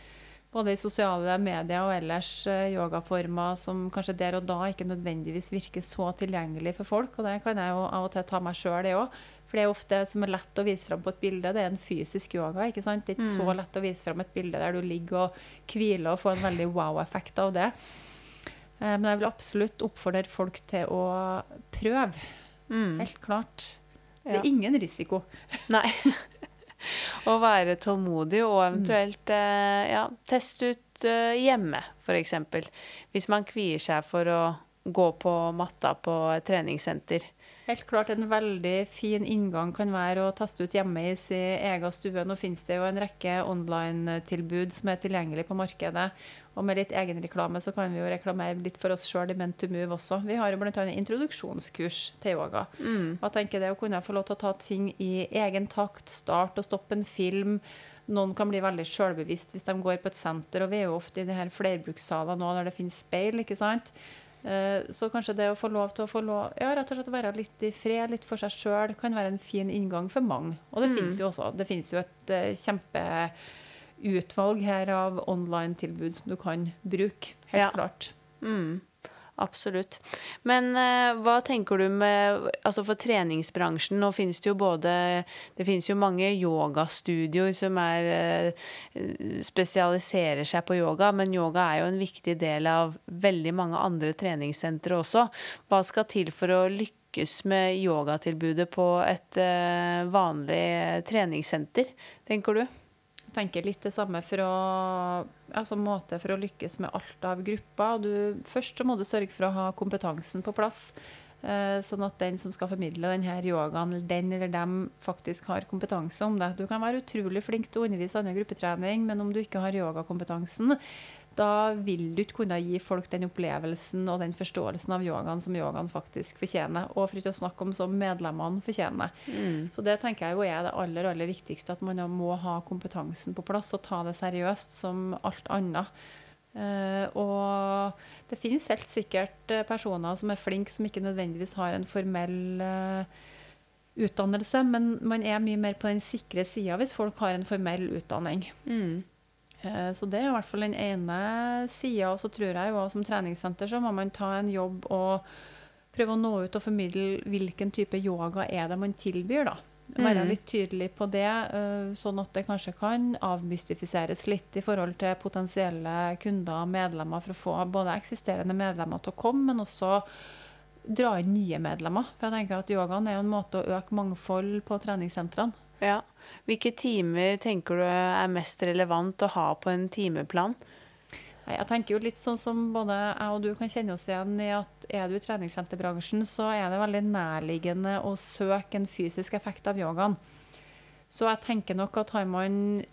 både i sosiale medier og ellers uh, yogaformer som kanskje der og da ikke nødvendigvis virker så tilgjengelig for folk. Og det kan jeg jo av og til ta meg sjøl, i òg. For det er ofte som er lett å vise fram på et bilde, det er en fysisk yoga. ikke sant? Det er ikke mm. så lett å vise fram et bilde der du ligger og hviler og får en veldig wow-effekt av det. Eh, men jeg vil absolutt oppfordre folk til å prøve. Mm. Helt klart. Det Ja. er ingen risiko. Nei. Å være tålmodig og eventuelt eh, ja, teste ut eh, hjemme, f.eks. Hvis man kvier seg for å gå på matta på treningssenter. Helt klart en veldig fin inngang kan være å teste ut hjemme i sin egen stue. Nå finnes det jo en rekke online-tilbud som er tilgjengelig på markedet. Og med litt egenreklame så kan vi jo reklamere litt for oss sjøl i Meant to Move også. Vi har jo bl.a. introduksjonskurs til yoga. Og jeg tenker det å kunne få lov til å ta ting i egen takt, starte og stoppe en film. Noen kan bli veldig sjølbevisst hvis de går på et senter, og vi er jo ofte i de her flerbrukssalene nå der det finnes speil, ikke sant. Eh, Så kanskje det å få lov til å få lov, ja, rett og slett være litt i fred, litt for seg sjøl, kan være en fin inngang for mange. Og det finnes jo også det finnes jo et eh, kjempeutvalg her av online-tilbud som du kan bruke. Helt Ja. klart. Mm, absolutt. Men uh, hva tenker du med Altså for treningsbransjen, nå finnes det jo både Det finnes jo mange yogastudioer som er uh, spesialiserer seg på yoga, men yoga er jo en viktig del av veldig mange andre treningssentre også. Hva skal til for å lykkes med yogatilbudet på et uh, vanlig treningssenter, tenker du? Tenker litt det samme for å, altså måte for å lykkes med alt av grupper. Du, først så må du sørge for å ha kompetansen på plass. eh, Sånn at den som skal formidle denne yogaen, den eller dem faktisk har kompetanse om det. Du kan være utrolig flink til å undervise annen gruppetrening, men om du ikke har yogakompetansen, da vil du ikke kunne gi folk den opplevelsen og den forståelsen av yogaen som yogaen faktisk fortjener. Og for ikke å snakke om som medlemmene fortjener. Så det tenker jeg jo er det aller, aller viktigste, at man må ha kompetansen på plass og ta det seriøst som alt annet. Uh, og det finnes helt sikkert eh, personer som er flinke, som ikke nødvendigvis har en formell uh, utdannelse, men man er mye mer på den sikre sida hvis folk har en formell utdanning. Mm. Eh, Så det er i hvert fall den ene sida. Og så tror jeg jo også som treningssenter så må man ta en jobb og prøve å nå ut og formidle hvilken type yoga er det man tilbyr, da. Være Mhm. litt tydelig på det, eh, sånn at det kanskje kan avmystifiseres litt i forhold til potensielle kunder og medlemmer, for å få både eksisterende medlemmer til å komme, men også dra inn nye medlemmer. For jeg tenker at yogaen er en måte å øke mangfold på treningssentrene. Ja. Hvilke timer tenker du er mest relevant å ha på en timeplan? Jeg tenker jo litt sånn som både jeg og du kan kjenne oss igjen i at er du i treningssenterbransjen, så er det veldig nærliggende å søke en fysisk effekt av yogaen. Så jeg tenker nok at har man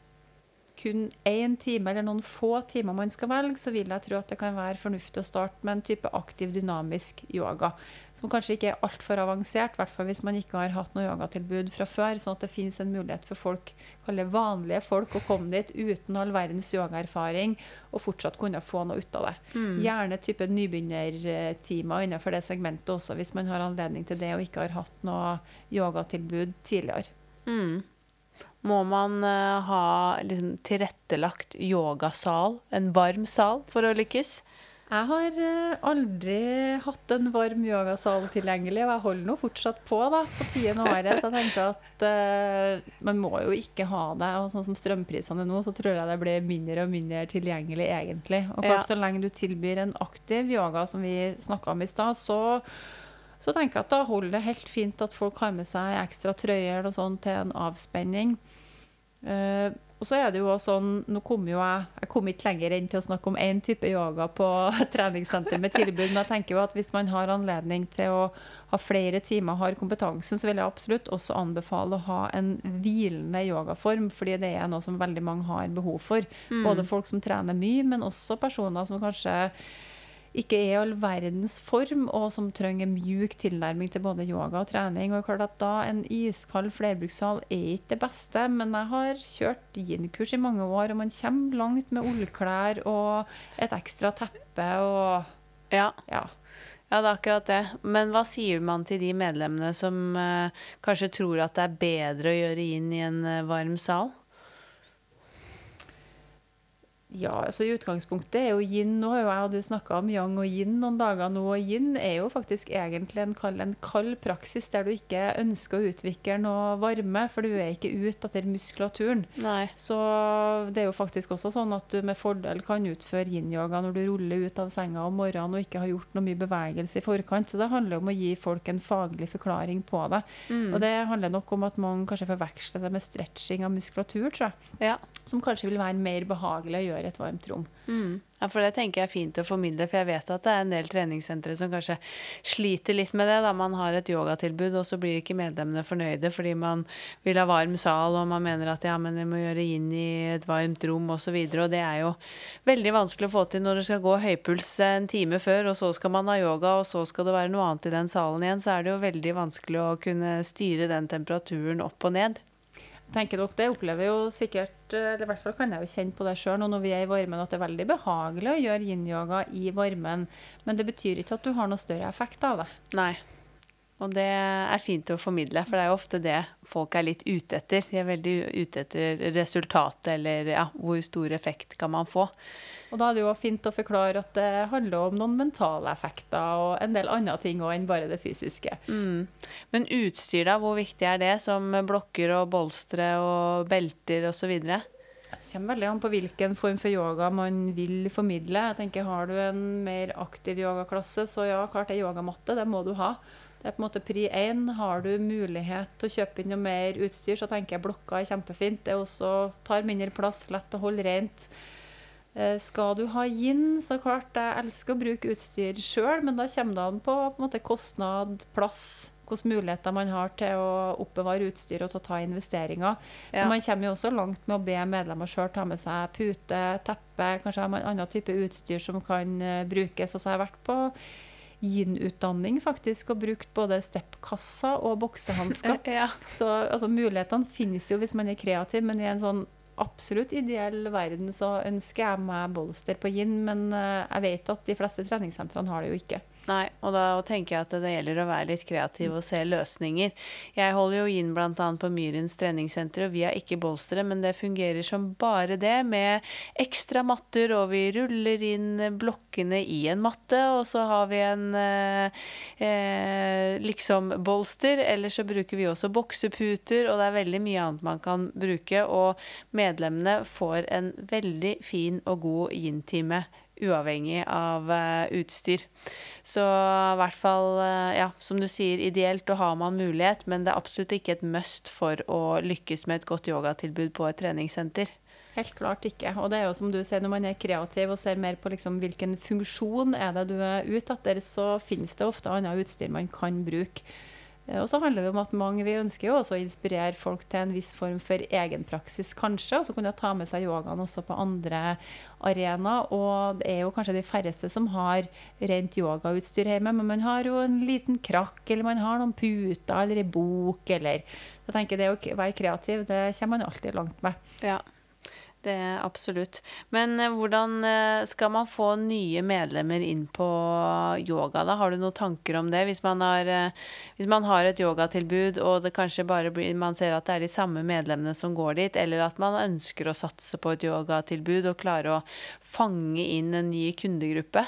kun én time eller noen få timer man skal velge, så vil jeg tro at det kan være fornuftig å starte med en type aktiv, dynamisk yoga. Som kanskje ikke er altfor avansert, i hvert fall hvis man ikke har hatt noe yogatilbud fra før. Sånn at det finnes en mulighet for folk, vanlige folk, å komme dit uten all verdens yogaerfaring og fortsatt kunne få noe ut av det. Gjerne type nybegynnertimer innenfor det segmentet også, hvis man har anledning til det og ikke har hatt noe yogatilbud tidligere. Mm. Må man eh, ha liksom, tilrettelagt yogasal, en varm sal, for å lykkes? Jeg har eh, aldri hatt en varm yogasal tilgjengelig, og jeg holder nå fortsatt på da, på tiende året. Så jeg tenker at uh, man må jo ikke ha det. Og sånn som strømprisene nå, så tror jeg det blir mindre og mindre tilgjengelig egentlig. Og Ja. så lenge du tilbyr en aktiv yoga, som vi snakka om i stad, så, så tenker jeg at da holder det helt fint at folk har med seg ekstra trøyer og sånn til en avspenning. Uh, og så er det jo også sånn, nå kom jo jeg, jeg kom ikke lenger enn til å snakke om én type yoga på treningssenter med tilbud, men jeg tenker jo at hvis man har anledning til å ha flere timer, har kompetansen, så vil jeg absolutt også anbefale å ha en hvilende yogaform, fordi det er noe som veldig mange har behov for. Både folk som trener mye, men også personer som kanskje ikke er i all verdens form, og som trenger mjuk tilnærming til både yoga og trening. Og klart at da En iskald flerbrukssal er ikke det beste, men jeg har kjørt yin-kurs i mange år, og man kommer langt med ullklær og et ekstra teppe og Ja. ja. Ja, det er akkurat det. Men hva sier man til de medlemmene som eh, kanskje tror at det er bedre å gjøre inn i en eh, varm sal? Ja, altså i utgangspunktet er jo yin Nå har jo jeg og du snakka om yang og yin noen dager nå, og yin er jo faktisk egentlig en kald, en kald praksis der du ikke ønsker å utvikle noe varme, for du er ikke ute etter muskulaturen. Nei. Så det er jo faktisk også sånn at du med fordel kan utføre yin-yoga når du ruller ut av senga om morgenen og ikke har gjort noe mye bevegelse i forkant. Så det handler om å gi folk en faglig forklaring på det. Mm. Og det handler nok om at mange kanskje forveksler det med stretching av muskulatur, tror jeg. Ja. Som kanskje vil være mer behagelig å gjøre i et varmt rom. Mm. Ja, for det tenker jeg er fint å formidle, for jeg vet at det er en del treningssentre som kanskje sliter litt med det. da Man har et yogatilbud, og så blir ikke medlemmene fornøyde fordi man vil ha varm sal, og man mener at ja, men vi må gjøre inn i et varmt rom osv. Og, så og det er jo veldig vanskelig å få til når det skal gå høypuls en time før, og så skal man ha yoga, og så skal det være noe annet i den salen igjen. Så er det jo veldig vanskelig å kunne styre den temperaturen opp og ned tenker dere, Det opplever jo sikkert, eller i hvert fall kan jeg jo kjenne på det sjøl når vi er i varmen, at det er veldig behagelig å gjøre yin-yoga i varmen. Men det betyr ikke at du har noe større effekt av det. Nei. Og det er fint å formidle, for det er jo ofte det folk er litt ute etter. De er veldig ute etter resultatet, eller ja, hvor stor effekt kan man få. Og da er det jo fint å forklare at det handler om noen mentale effekter og en del andre ting enn bare det fysiske. Mm. Men utstyr, da? Hvor viktig er det? Som blokker og bolstre og belter osv.? Det kommer veldig an på hvilken form for yoga man vil formidle. Jeg tenker Har du en mer aktiv yogaklasse, så ja, klart det er yogamatte. Det må du ha. Det er på en måte pri én. Har du mulighet til å kjøpe inn noe mer utstyr, så tenker jeg blokka er kjempefint. Det også tar mindre plass, lett å holde rent. Eh, skal du ha gin, så klart jeg elsker å bruke utstyr sjøl, men da kommer det an på, på måte, kostnad, plass, hvilke muligheter man har til å oppbevare utstyr og til å ta investeringer. Ja. Men man kommer jo også langt med å be medlemmer sjøl ta med seg pute, teppe, kanskje har en annen type utstyr som kan uh, brukes. Altså, jeg har vært på yin-utdanning faktisk, og brukt både steppkassa og boksehansker. ja. Så altså, mulighetene finnes jo hvis man er kreativ, men i en sånn absolutt ideell verden så ønsker jeg meg bolster på yin, men eh, jeg vet at de fleste treningssentrene har det jo ikke. Nei, og da tenker jeg at det gjelder å være litt kreativ og se løsninger. Jeg holder jo inn bl.a. på Myrens treningssenter, og vi har ikke bolstere, men det fungerer som bare det, med ekstra matter, og vi ruller inn blokkene i en matte, og så har vi en eh, eh, liksom bolster, eller så bruker vi også bokseputer, og det er veldig mye annet man kan bruke, og medlemmene får en veldig fin og god yin-time uavhengig av uh, utstyr. Så i hvert fall, uh, ja, som du sier, ideelt da har man mulighet, men det er absolutt ikke et must for å lykkes med et godt yogatilbud på et treningssenter. Helt klart ikke. Og det er jo som du sier, når man er kreativ og ser mer på liksom hvilken funksjon er det du er ute etter, så finnes det ofte annet utstyr man kan bruke. Eh, og så handler det om at mange, Vi ønsker jo også å inspirere folk til en viss form for egenpraksis, kanskje. Og så kunne ta med seg yogaen også på andre arenaer. Og det er jo kanskje de færreste som har rent yogautstyr hjemme, men man har jo en liten krakk, eller man har noen puter eller ei bok, eller Jeg tenker det å være kreativ, det kommer man alltid langt med. Ja. Det er absolutt. Men eh, hvordan eh, skal man få nye medlemmer inn på yoga, da? Har du noen tanker om det? Hvis man har, eh, hvis man har et yogatilbud, og det kanskje bare blir, man ser at det er de samme medlemmene som går dit, eller at man ønsker å satse på et yogatilbud og klare å fange inn en ny kundegruppe?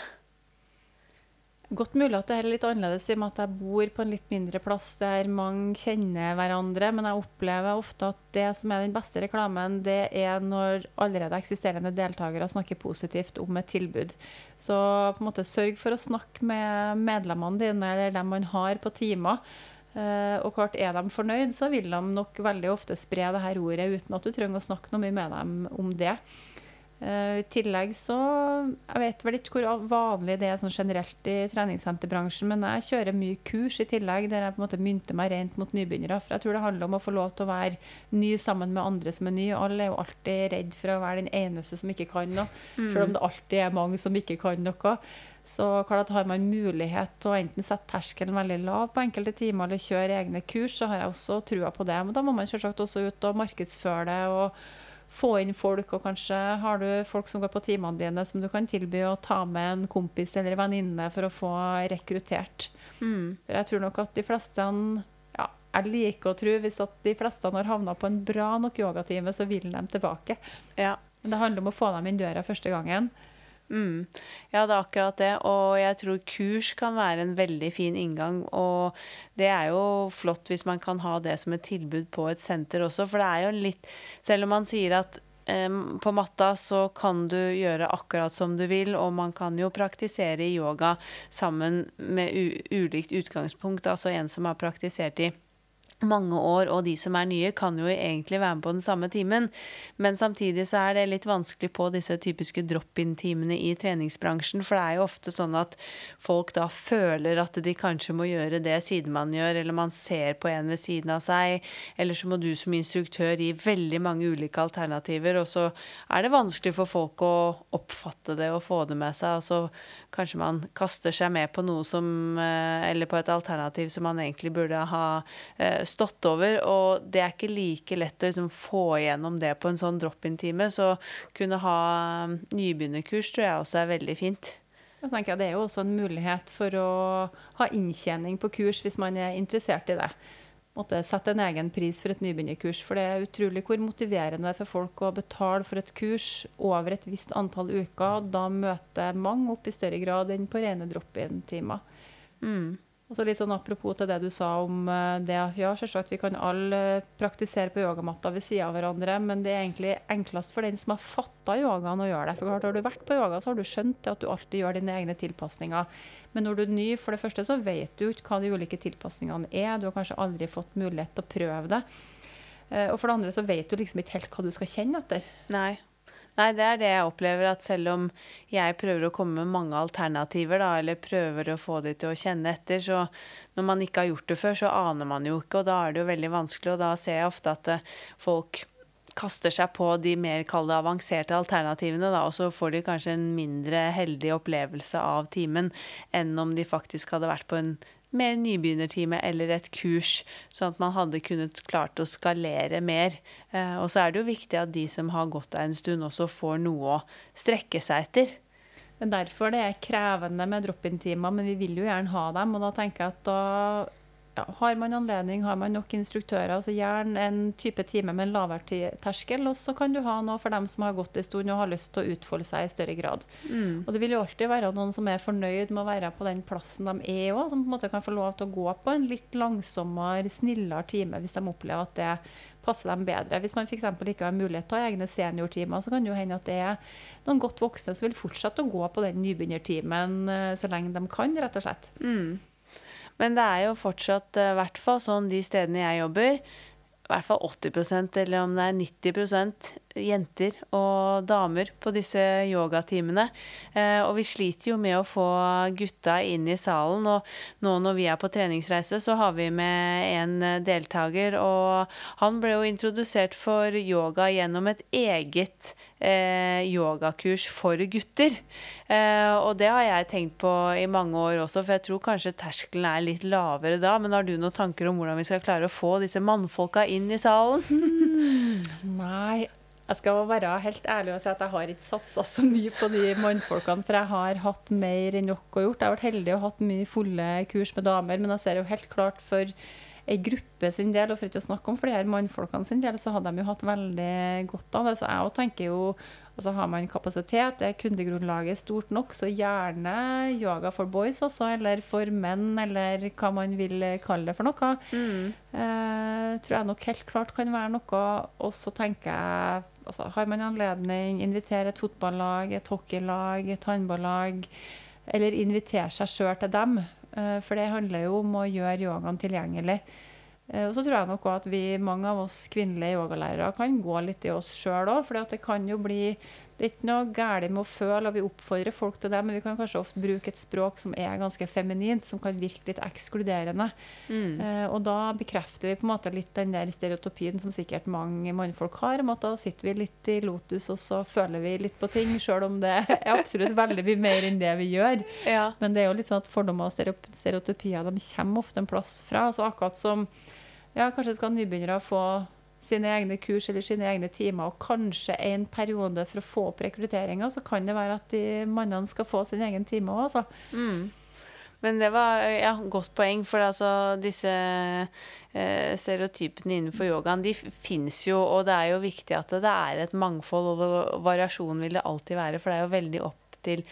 Godt mulig at det er litt annerledes i og med at jeg bor på en litt mindre plass der mange kjenner hverandre. Men jeg opplever ofte at det som er den beste reklamen, det er når allerede eksisterende deltakere snakker positivt om et tilbud. Så på en måte sørg for å snakke med medlemmene dine eller dem man har på timer. Uh, og klart Er de fornøyd, så vil de nok veldig ofte spre det her ordet uten at du trenger å snakke noe mye med dem om det. Uh, I tillegg så Jeg vet vel ikke hvor vanlig det er sånn generelt i treningssenterbransjen, men jeg kjører mye kurs i tillegg der jeg på en måte mynter meg rent mot nybegynnere. For jeg tror det handler om å få lov til å være ny sammen med andre som er nye. Alle er jo alltid redd for å være den eneste som ikke kan noe, mm. selv om det alltid er mange som ikke kan noe. Så klart Har man mulighet til å enten sette terskelen veldig lav på enkelte timer eller kjøre egne kurs, så har jeg også trua på det. Men da må man selvsagt også ut og markedsføre det. og få inn folk, og kanskje har du folk som går på timene dine som du kan tilby å ta med en kompis eller venninne for å få rekruttert. Mm. For jeg tror nok at de fleste ja, Jeg liker å tro hvis at de fleste har havna på en bra nok yogatime, så vil de tilbake. Ja, Men det handler om å få dem inn døra første gangen. Mm. Ja, det er akkurat det. Og jeg tror kurs kan være en veldig fin inngang. Og det er jo flott hvis man kan ha det som et tilbud på et senter også. For det er jo litt Selv om man sier at um, på matta så kan du gjøre akkurat som du vil, og man kan jo praktisere yoga sammen med ulikt utgangspunkt. Altså en som har praktisert i mange år, og de som er nye, kan jo egentlig være med på den samme timen. Men samtidig så er det litt vanskelig på disse typiske drop-in-timene i treningsbransjen. For det er jo ofte sånn at folk da føler at de kanskje må gjøre det siden man gjør, eller man ser på en ved siden av seg. Eller så må du som instruktør gi veldig mange ulike alternativer, og så er det vanskelig for folk å oppfatte det og få det med seg. Og så kanskje man kaster seg med på noe som eh, Eller på et alternativ som man egentlig burde ha eh, stått over. Og det er ikke like lett å liksom få igjennom det på en sånn drop-in-time. Så kunne ha um, nybegynnerkurs tror jeg også er veldig fint. Jeg tenker Det er jo også en mulighet for å ha inntjening på kurs hvis man er interessert i det. Måtte sette en egen pris for et nybegynnerkurs. For det er utrolig hvor motiverende det er for folk å betale for et kurs over et visst antall uker. Da møter mange opp i større grad enn på rene drop-in-timer. Mm. Og så litt sånn Apropos til det du sa om eh, det. Ja, selvsagt vi kan alle eh, praktisere på yogamatta ved siden av hverandre, men det er egentlig enklest for den som har fatta yogaen å gjøre det. For klart, Har du vært på yoga, så har du skjønt at du alltid gjør dine egne tilpasninger. Men når du er ny, for det første så vet du ikke hva de ulike tilpasningene er. Du har kanskje aldri fått mulighet til å prøve det. Eh, og for det andre så vet du liksom ikke helt hva du skal kjenne etter. Nei. Nei, det er det jeg opplever, at selv om jeg prøver å komme med mange alternativer, da, eller prøver å få de til å kjenne etter, så når man ikke har gjort det før, så aner man jo ikke, og da er det jo veldig vanskelig, og da ser jeg ofte at eh, folk kaster seg på de mer kalde avanserte alternativene, da, og så får de kanskje en mindre heldig opplevelse av timen enn om de faktisk hadde vært på en mer nybegynnertime eller et kurs, sånn at man hadde kunnet klart å skalere mer. Eh, og så er det jo viktig at de som har gått der en stund, også får noe å strekke seg etter. Men derfor det er krevende med drop-in-timer, men vi vil jo gjerne ha dem. Og da tenker jeg at da ja, har man anledning, har man nok instruktører, så gjerne en type time med en lavere terskel. Og så kan du ha noe for dem som har gått en stund og har lyst til å utfolde seg i større grad. Mm. Og det vil jo alltid være noen som er fornøyd med å være på den plassen de er òg, som på en måte kan få lov til å gå på en litt langsommere, snillere time hvis de opplever at det passer dem bedre. Hvis man f.eks. ikke har mulighet til å ha egne seniortimer, så kan det jo hende at det er noen godt voksne som vil fortsette å gå på den nybegynnertimen eh, så lenge de kan, rett og slett. Mm. Men det er jo fortsatt, eh, i hvert fall sånn de stedene jeg jobber, i hvert fall 80% eller om det er 90 jenter og damer på disse yogatimene. Eh, og vi sliter jo med å få gutta inn i salen. Og nå når vi er på treningsreise, så har vi med en deltaker. Og han ble jo introdusert for yoga gjennom et eget eh, yogakurs for gutter. Eh, og det har jeg tenkt på i mange år også, for jeg tror kanskje terskelen er litt lavere da. Men har du noen tanker om hvordan vi skal klare å få disse mannfolka inn i salen? Hmm, nei, jeg skal være helt ærlig og si at jeg har ikke satsa så mye på de mannfolkene, for jeg har hatt mer enn nok å gjort. Jeg har vært heldig og hatt mye fulle kurs med damer, men jeg ser jo helt klart for ei gruppe sin del, og for ikke å snakke om flere mannfolkene sin del, så hadde de jo hatt veldig godt av det. Så jeg tenker jo Altså har man kapasitet, er kundegrunnlaget stort nok, så gjerne yoga for boys, altså, eller for menn, eller hva man vil kalle det for noe. Mm. Eh, tror jeg nok helt klart kan være noe. Og så tenker jeg altså, Har man anledning, invitere et fotballag, et hockeylag, et håndballag, eller invitere seg sjøl til dem. Eh, for det handler jo om å gjøre yogaen tilgjengelig. Eh, og så tror jeg nok at vi, mange av oss kvinnelige yogalærere kan gå litt i oss sjøl òg. For det kan jo bli Det er ikke noe galt med å føle, og vi oppfordrer folk til det, men vi kan kanskje ofte bruke et språk som er ganske feminint, som kan virke litt ekskluderende. Mm. Eh, og da bekrefter vi på en måte litt den der stereotypien som sikkert mange mannfolk har, om at da sitter vi litt i lotus, og så føler vi litt på ting, sjøl om det er absolutt veldig mye mer enn det vi gjør. Ja. Men det er jo litt sånn at fordommer og stereotypier de kommer ofte en plass fra. altså akkurat som ja, kanskje skal nybegynnere få sine egne kurs eller sine egne timer, og kanskje en periode for å få opp rekrutteringa, så kan det være at de mannene skal få sin egen time òg, altså. Mm. Men det var ja, godt poeng, for altså disse eh, stereotypene innenfor yogaen, de fins jo, og det er jo viktig at det er et mangfold, og variasjon vil det alltid være, for det er jo veldig opp til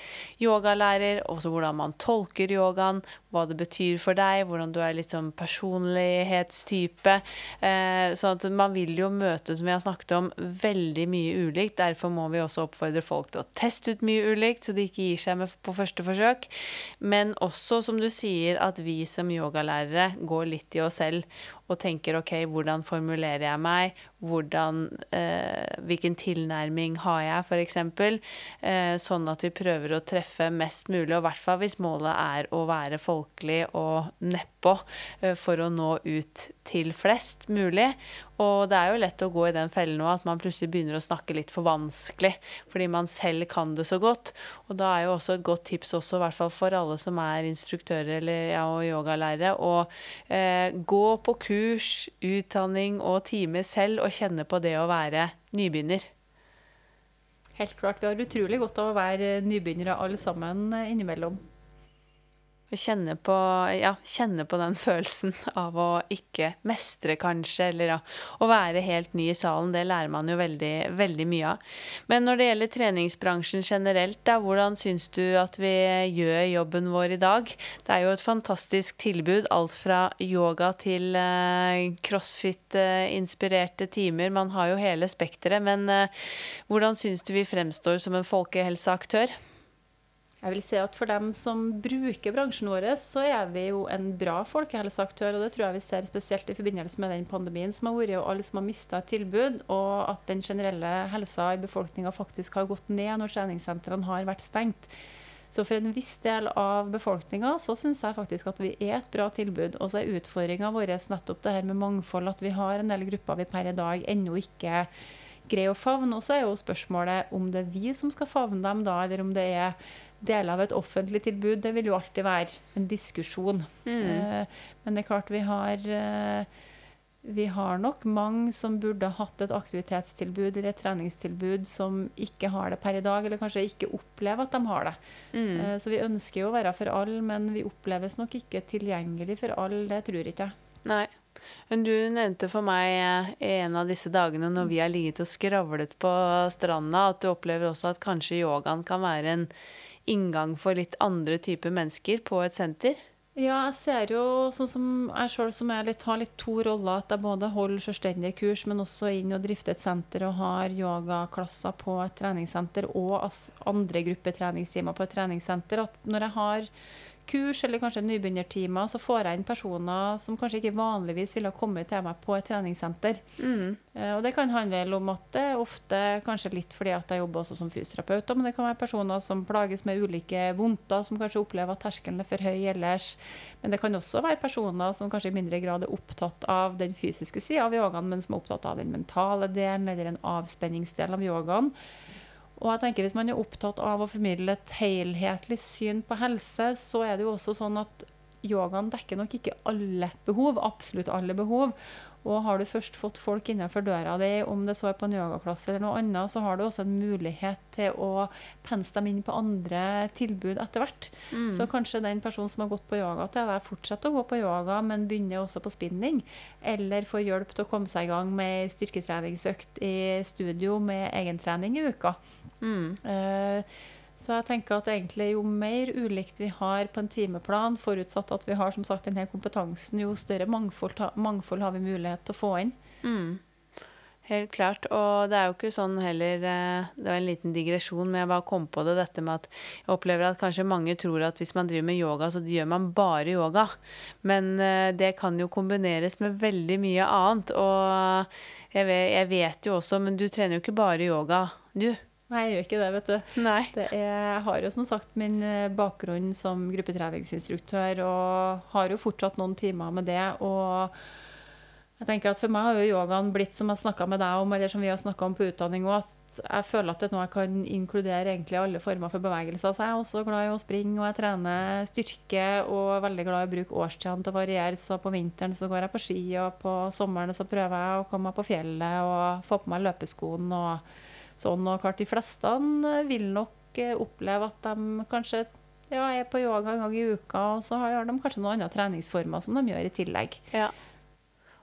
yogalærer, også hvordan man tolker yogaen, hva det betyr for deg, hvordan du er litt sånn personlighetstype. Eh, sånn at man vil jo møte, som vi har snakket om, veldig mye ulikt. Derfor må vi også oppfordre folk til å teste ut mye ulikt, så de ikke gir seg med på første forsøk. Men også, som du sier, at vi som yogalærere går litt i oss selv og tenker OK, hvordan formulerer jeg meg? Hvordan, eh, hvilken tilnærming har jeg, f.eks.? Eh, sånn at vi prøver å treffe mest mulig, og i hvert fall hvis målet er å være folkelig og nedpå eh, for å nå ut til flest mulig. Og det er jo lett å gå i den fellen òg, at man plutselig begynner å snakke litt for vanskelig fordi man selv kan det så godt. Og da er jo også et godt tips også, i hvert fall for alle som er instruktører eller ja, og yogalærere, å eh, gå på kurs, utdanning og time selv og kjenne på det å være nybegynner. Helt klart. Vi har utrolig godt av å være nybegynnere alle sammen eh, innimellom. Kjenne på, ja, kjenne på den følelsen av å ikke mestre, kanskje, eller ja, å være helt ny i salen. Det lærer man jo veldig, veldig mye av. Men når det gjelder treningsbransjen generelt, da, hvordan syns du at vi gjør jobben vår i dag? Det er jo et fantastisk tilbud. Alt fra yoga til eh, crossfit-inspirerte timer. Man har jo hele spekteret. Men eh, hvordan syns du vi fremstår som en folkehelseaktør? Jeg vil si at For dem som bruker bransjen vår, så er vi jo en bra folkehelseaktør. og Det tror jeg vi ser spesielt i forbindelse med den pandemien som har vært, og alle som har mista et tilbud, og at den generelle helsa i befolkninga faktisk har gått ned når treningssentrene har vært stengt. Så for en viss del av befolkninga så syns jeg faktisk at vi er et bra tilbud. Og så er utfordringa vår nettopp det her med mangfold, at vi har en del grupper vi per i dag ennå ikke greier å favne. Og så er jo spørsmålet om det er vi som skal favne dem da, eller om det er deler av et offentlig tilbud, det vil jo alltid være en diskusjon. Mm. Eh, men det er klart vi har eh, vi har nok mange som burde hatt et aktivitetstilbud eller et treningstilbud som ikke har det per i dag, eller kanskje ikke opplever at de har det. Mm. Eh, så vi ønsker jo å være for alle, men vi oppleves nok ikke tilgjengelig for alle. Det tror ikke jeg. Nei. Men du nevnte for meg en av disse dagene når vi har ligget og skravlet på stranda, at du opplever også at kanskje yogaen kan være en inngang for litt andre typer mennesker på et senter? Ja, jeg ser jo sånn som jeg sjøl som jeg litt, har litt to roller. At jeg både holder selvstendige kurs, men også inn og drifter et senter og har yogaklasser på et treningssenter og andre gruppetreningstimer på et treningssenter. At når jeg har kurs eller kanskje nybegynnertimer, så får jeg inn personer som kanskje ikke vanligvis ville ha kommet til meg på et treningssenter. Mm. Uh, og det kan handle om at det ofte kanskje litt fordi at jeg jobber også som fysioterapeut, men det kan være personer som plages med ulike vondter, som kanskje opplever at terskelen er for høy ellers. Men det kan også være personer som kanskje i mindre grad er opptatt av den fysiske sida av yogaen, men som er opptatt av den mentale delen eller en avspenningsdel av yogaen. Og jeg tenker Hvis man er opptatt av å formidle et helhetlig syn på helse, så er det jo også sånn at yogaen dekker nok ikke alle behov, absolutt alle behov. Og har du først fått folk innenfor døra di, om det så er på en yogaklasse eller noe annet, så har du også en mulighet til å pense dem inn på andre tilbud etter hvert. Mm. Så kanskje den personen som har gått på yoga til deg, fortsetter å gå på yoga, men begynner også på spinning. Eller får hjelp til å komme seg i gang med styrketreningsøkt i studio med egentrening i uka. Mm. Uh, så jeg tenker at egentlig jo mer ulikt vi har på en timeplan, forutsatt at vi har som sagt denne kompetansen, jo større mangfold, mangfold har vi mulighet til å få inn. Mm. Helt klart. Og det er jo ikke sånn heller eh, Det var en liten digresjon, men jeg bare kom på det, dette med at jeg opplever at kanskje mange tror at hvis man driver med yoga, så gjør man bare yoga. Men eh, det kan jo kombineres med veldig mye annet. Og jeg vet, jeg vet jo også, men du trener jo ikke bare yoga, du. Nei, jeg gjør ikke det, vet du. Nei. Det er, jeg har jo som sagt min eh, bakgrunn som gruppetreningsinstruktør og har jo fortsatt noen timer med det. Og jeg tenker at for meg har jo yogaen blitt som jeg snakka med deg om, eller som vi har snakka om på utdanning òg, at jeg føler at det er noe jeg kan inkludere egentlig alle former for bevegelser. Så jeg er også glad i å springe, og jeg trener styrke og er veldig glad i å bruke årstidene til å variere. Så på vinteren så går jeg på ski, og på sommeren så prøver jeg å komme meg på fjellet og få på meg løpeskoene. og sånn. Og klart de fleste vil nok eh, oppleve at de kanskje ja, er på yoga en gang i uka, og så har de kanskje noen andre treningsformer som de gjør i tillegg. Ja.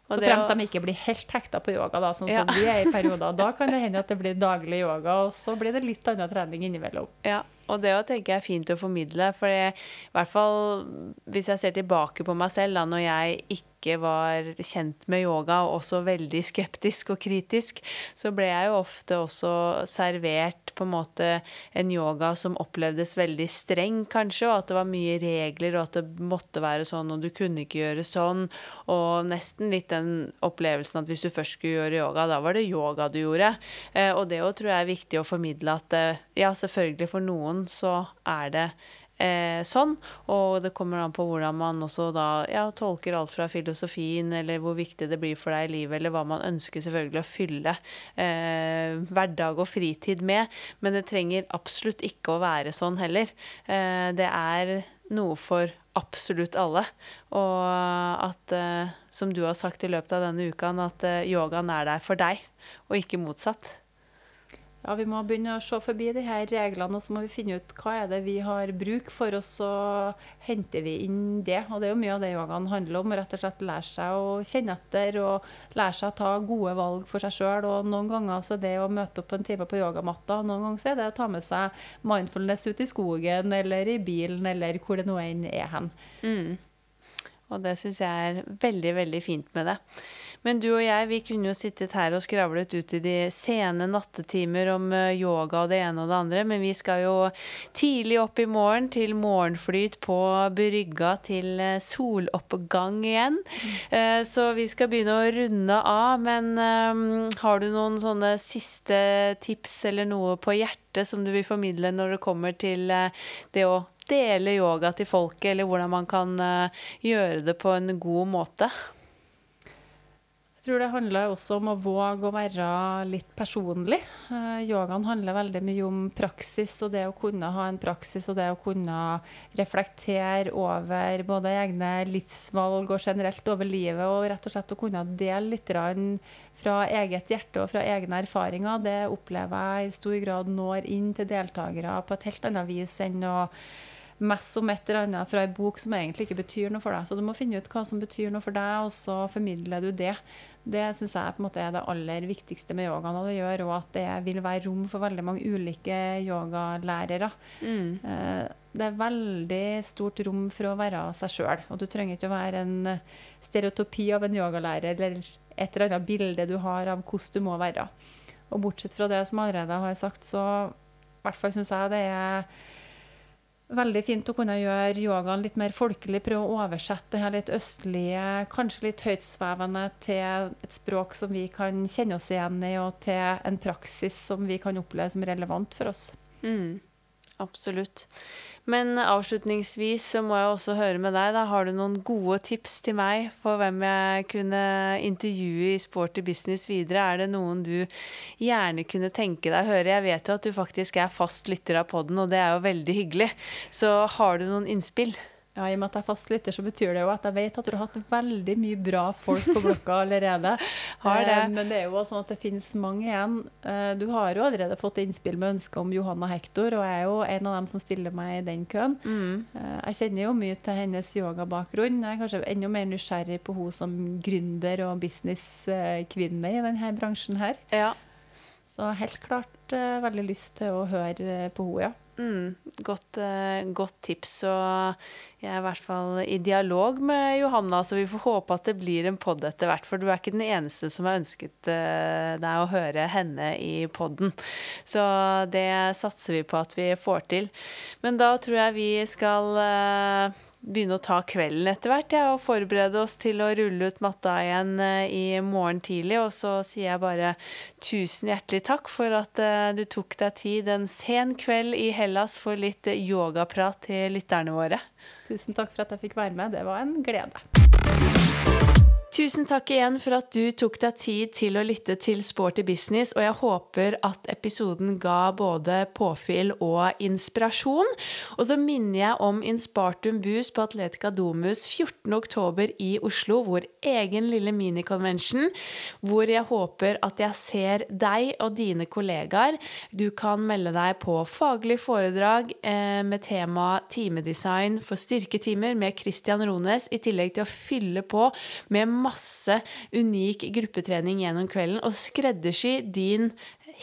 Og Så fremt de ikke blir helt hekta på yoga, da, sånn Ja. som vi er i perioder. Da kan det hende at det blir daglig yoga, og så blir det litt annen trening innimellom. Ja, og det òg tenker jeg er fint å formidle, for i hvert fall hvis jeg ser tilbake på meg selv, da når jeg ikke var kjent med yoga, og også veldig skeptisk og kritisk, så ble jeg jo ofte også servert på en måte en yoga som opplevdes veldig streng, kanskje, og at det var mye regler, og at det måtte være sånn, og du kunne ikke gjøre sånn, og nesten litt den opplevelsen at hvis du først skulle gjøre yoga, da var det yoga du gjorde. Eh, og det òg tror jeg er viktig å formidle at eh, ja, selvfølgelig for noen så er det eh, sånn, og det kommer an på hvordan man også da ja, tolker alt fra filosofien, eller hvor viktig det blir for deg i livet, eller hva man ønsker selvfølgelig å fylle eh, hverdag og fritid med. Men det trenger absolutt ikke å være sånn heller. Eh, det er noe for absolutt alle. Og at, eh, som du har sagt i løpet av denne uka, at eh, yogaen er der for deg, og ikke motsatt. Ja, Vi må begynne å se forbi de her reglene, og så må vi finne ut hva er det vi har bruk for, og så henter vi inn det. Og det er jo mye av det yogaen handler om. Rett og slett lære seg å kjenne etter og lære seg å ta gode valg for seg sjøl. Og noen ganger så det å møte opp en time på yogamatta, noen ganger så er det å ta med seg mindfulness ut i skogen eller i bilen eller hvor det nå enn er hen. Mm. Og det syns jeg er veldig, veldig fint med det. Men du og jeg, vi kunne jo sittet her og skravlet ut i de sene nattetimer om eh, yoga og det ene og det andre, men vi skal jo tidlig opp i morgen til morgenflyt på brygga til eh, soloppgang igjen. Eh, Så vi skal begynne å runde av, men har du noen sånne siste tips eller noe på hjertet som du vil formidle når det kommer til det å dele yoga til folket, eller hvordan man kan gjøre det på en god måte. Tror det handler også om å våge å være litt personlig. Uh, yogaen handler veldig mye om praksis, og det å kunne ha en praksis og det å kunne reflektere over både egne livsvalg og generelt over livet, og rett og slett å kunne dele litt fra eget hjerte og fra egne erfaringer, det opplever jeg i stor grad når inn til deltakere på et helt annet vis enn å messe om et eller annet fra ei bok som egentlig ikke betyr noe for deg. Så du må finne ut hva som betyr noe for deg, og så formidler du det. Det syns jeg på en måte er det aller viktigste med yogaen. Og det gjør òg at det vil være rom for veldig mange ulike yogalærere. Mm. Eh, Det er veldig stort rom for å være seg sjøl. Og du trenger ikke å være en stereotopi av en yogalærer eller et eller annet bilde du har av hvordan du må være. Og bortsett fra det som allerede har sagt, så i hvert fall syns jeg det er veldig fint å kunne gjøre yogaen litt mer folkelig. Prøve å oversette det her litt østlige, kanskje litt høytsvevende, til et språk som vi kan kjenne oss igjen i, og til en praksis som vi kan oppleve som relevant for oss. Mm. Absolutt. Men avslutningsvis så må jeg også høre med deg. da. Har du noen gode tips til meg for hvem jeg kunne intervjue i Sporty business videre? Er det noen du gjerne kunne tenke deg å høre? Jeg vet jo at du faktisk er fast lytter av podden, og det er jo veldig hyggelig. Så har du noen innspill? Ja, I og med at jeg er fast lytter, så betyr det jo at jeg vet at du har hatt veldig mye bra folk på blokka allerede. Har det. Eh, Men det er jo også sånn at det finnes mange igjen. Eh, Du har jo allerede fått innspill med ønske om Johanna Hector, og jeg er jo en av dem som stiller meg i den køen. Mm. Eh, Jeg kjenner jo mye til hennes yogabakgrunn. Jeg er kanskje enda mer nysgjerrig på henne som gründer og businesskvinne i denne bransjen her. Ja. Så helt klart veldig lyst til å høre på henne, ja. Mm, godt, eh, godt tips. Og jeg er i hvert fall i dialog med Johanna, så vi får håpe at det blir en pod etter hvert. For du er ikke den eneste som har ønsket eh, deg å høre henne i podden. Så det satser vi på at vi får til. Men da tror jeg vi skal eh, begynne å ta kvelden etter hvert, ja, og forberede oss til å rulle ut matta igjen eh, i morgen tidlig. Og så sier jeg bare tusen hjertelig takk for at eh, du tok deg tid en sen kveld i Hellas for litt eh, yogaprat til lytterne våre. Tusen takk for at jeg fikk være med. Det var en glede. Tusen takk igjen for at du tok deg tid til å lytte til Sporty business, og jeg håper at episoden ga både påfyll og inspirasjon. Og så minner jeg om Inspartum Boost på Atletica Domus 14.10 i Oslo, vår egen lille minikonvensjon, hvor jeg håper at jeg ser deg og dine kollegaer. Du kan melde deg på faglig foredrag eh, med tema timedesign for styrketimer med Christian Rones, i tillegg til å fylle på med masse unik gruppetrening gjennom kvelden og skreddersy din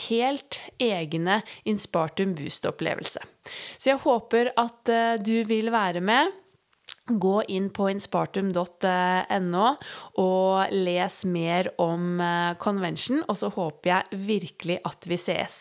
helt egne Inspartum Boost-opplevelse. Så jeg håper at uh, du vil være med. Gå inn på inspartum.no og les mer om eh, convention, og så håper jeg virkelig at vi sees.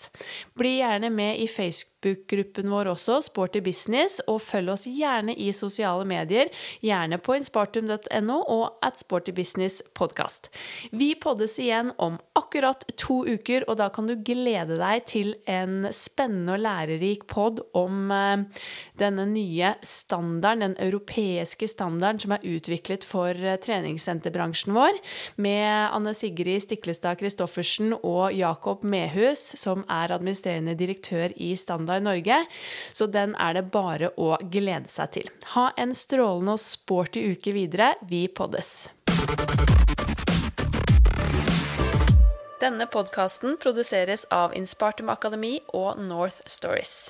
Bli gjerne med i Facebook Facebook-gruppen vår også, Sporty Business, og følg oss gjerne i sosiale medier, gjerne på inspartum.no og at Sporty Business Podcast. Vi poddes igjen om akkurat to uker, og da kan du glede deg til en spennende og lærerik pod om uh, denne nye standarden, den europeiske standarden som er utviklet for uh, treningssenterbransjen vår, med Anne Sigrid Stiklestad Christoffersen og Jakob Mehus, som er administrerende direktør i Standard i Norge. Så den er det bare å glede seg til. Ha en strålende og sporty uke videre. Vi poddes. Denne podkasten produseres av Inspartum Akademi og North Stories.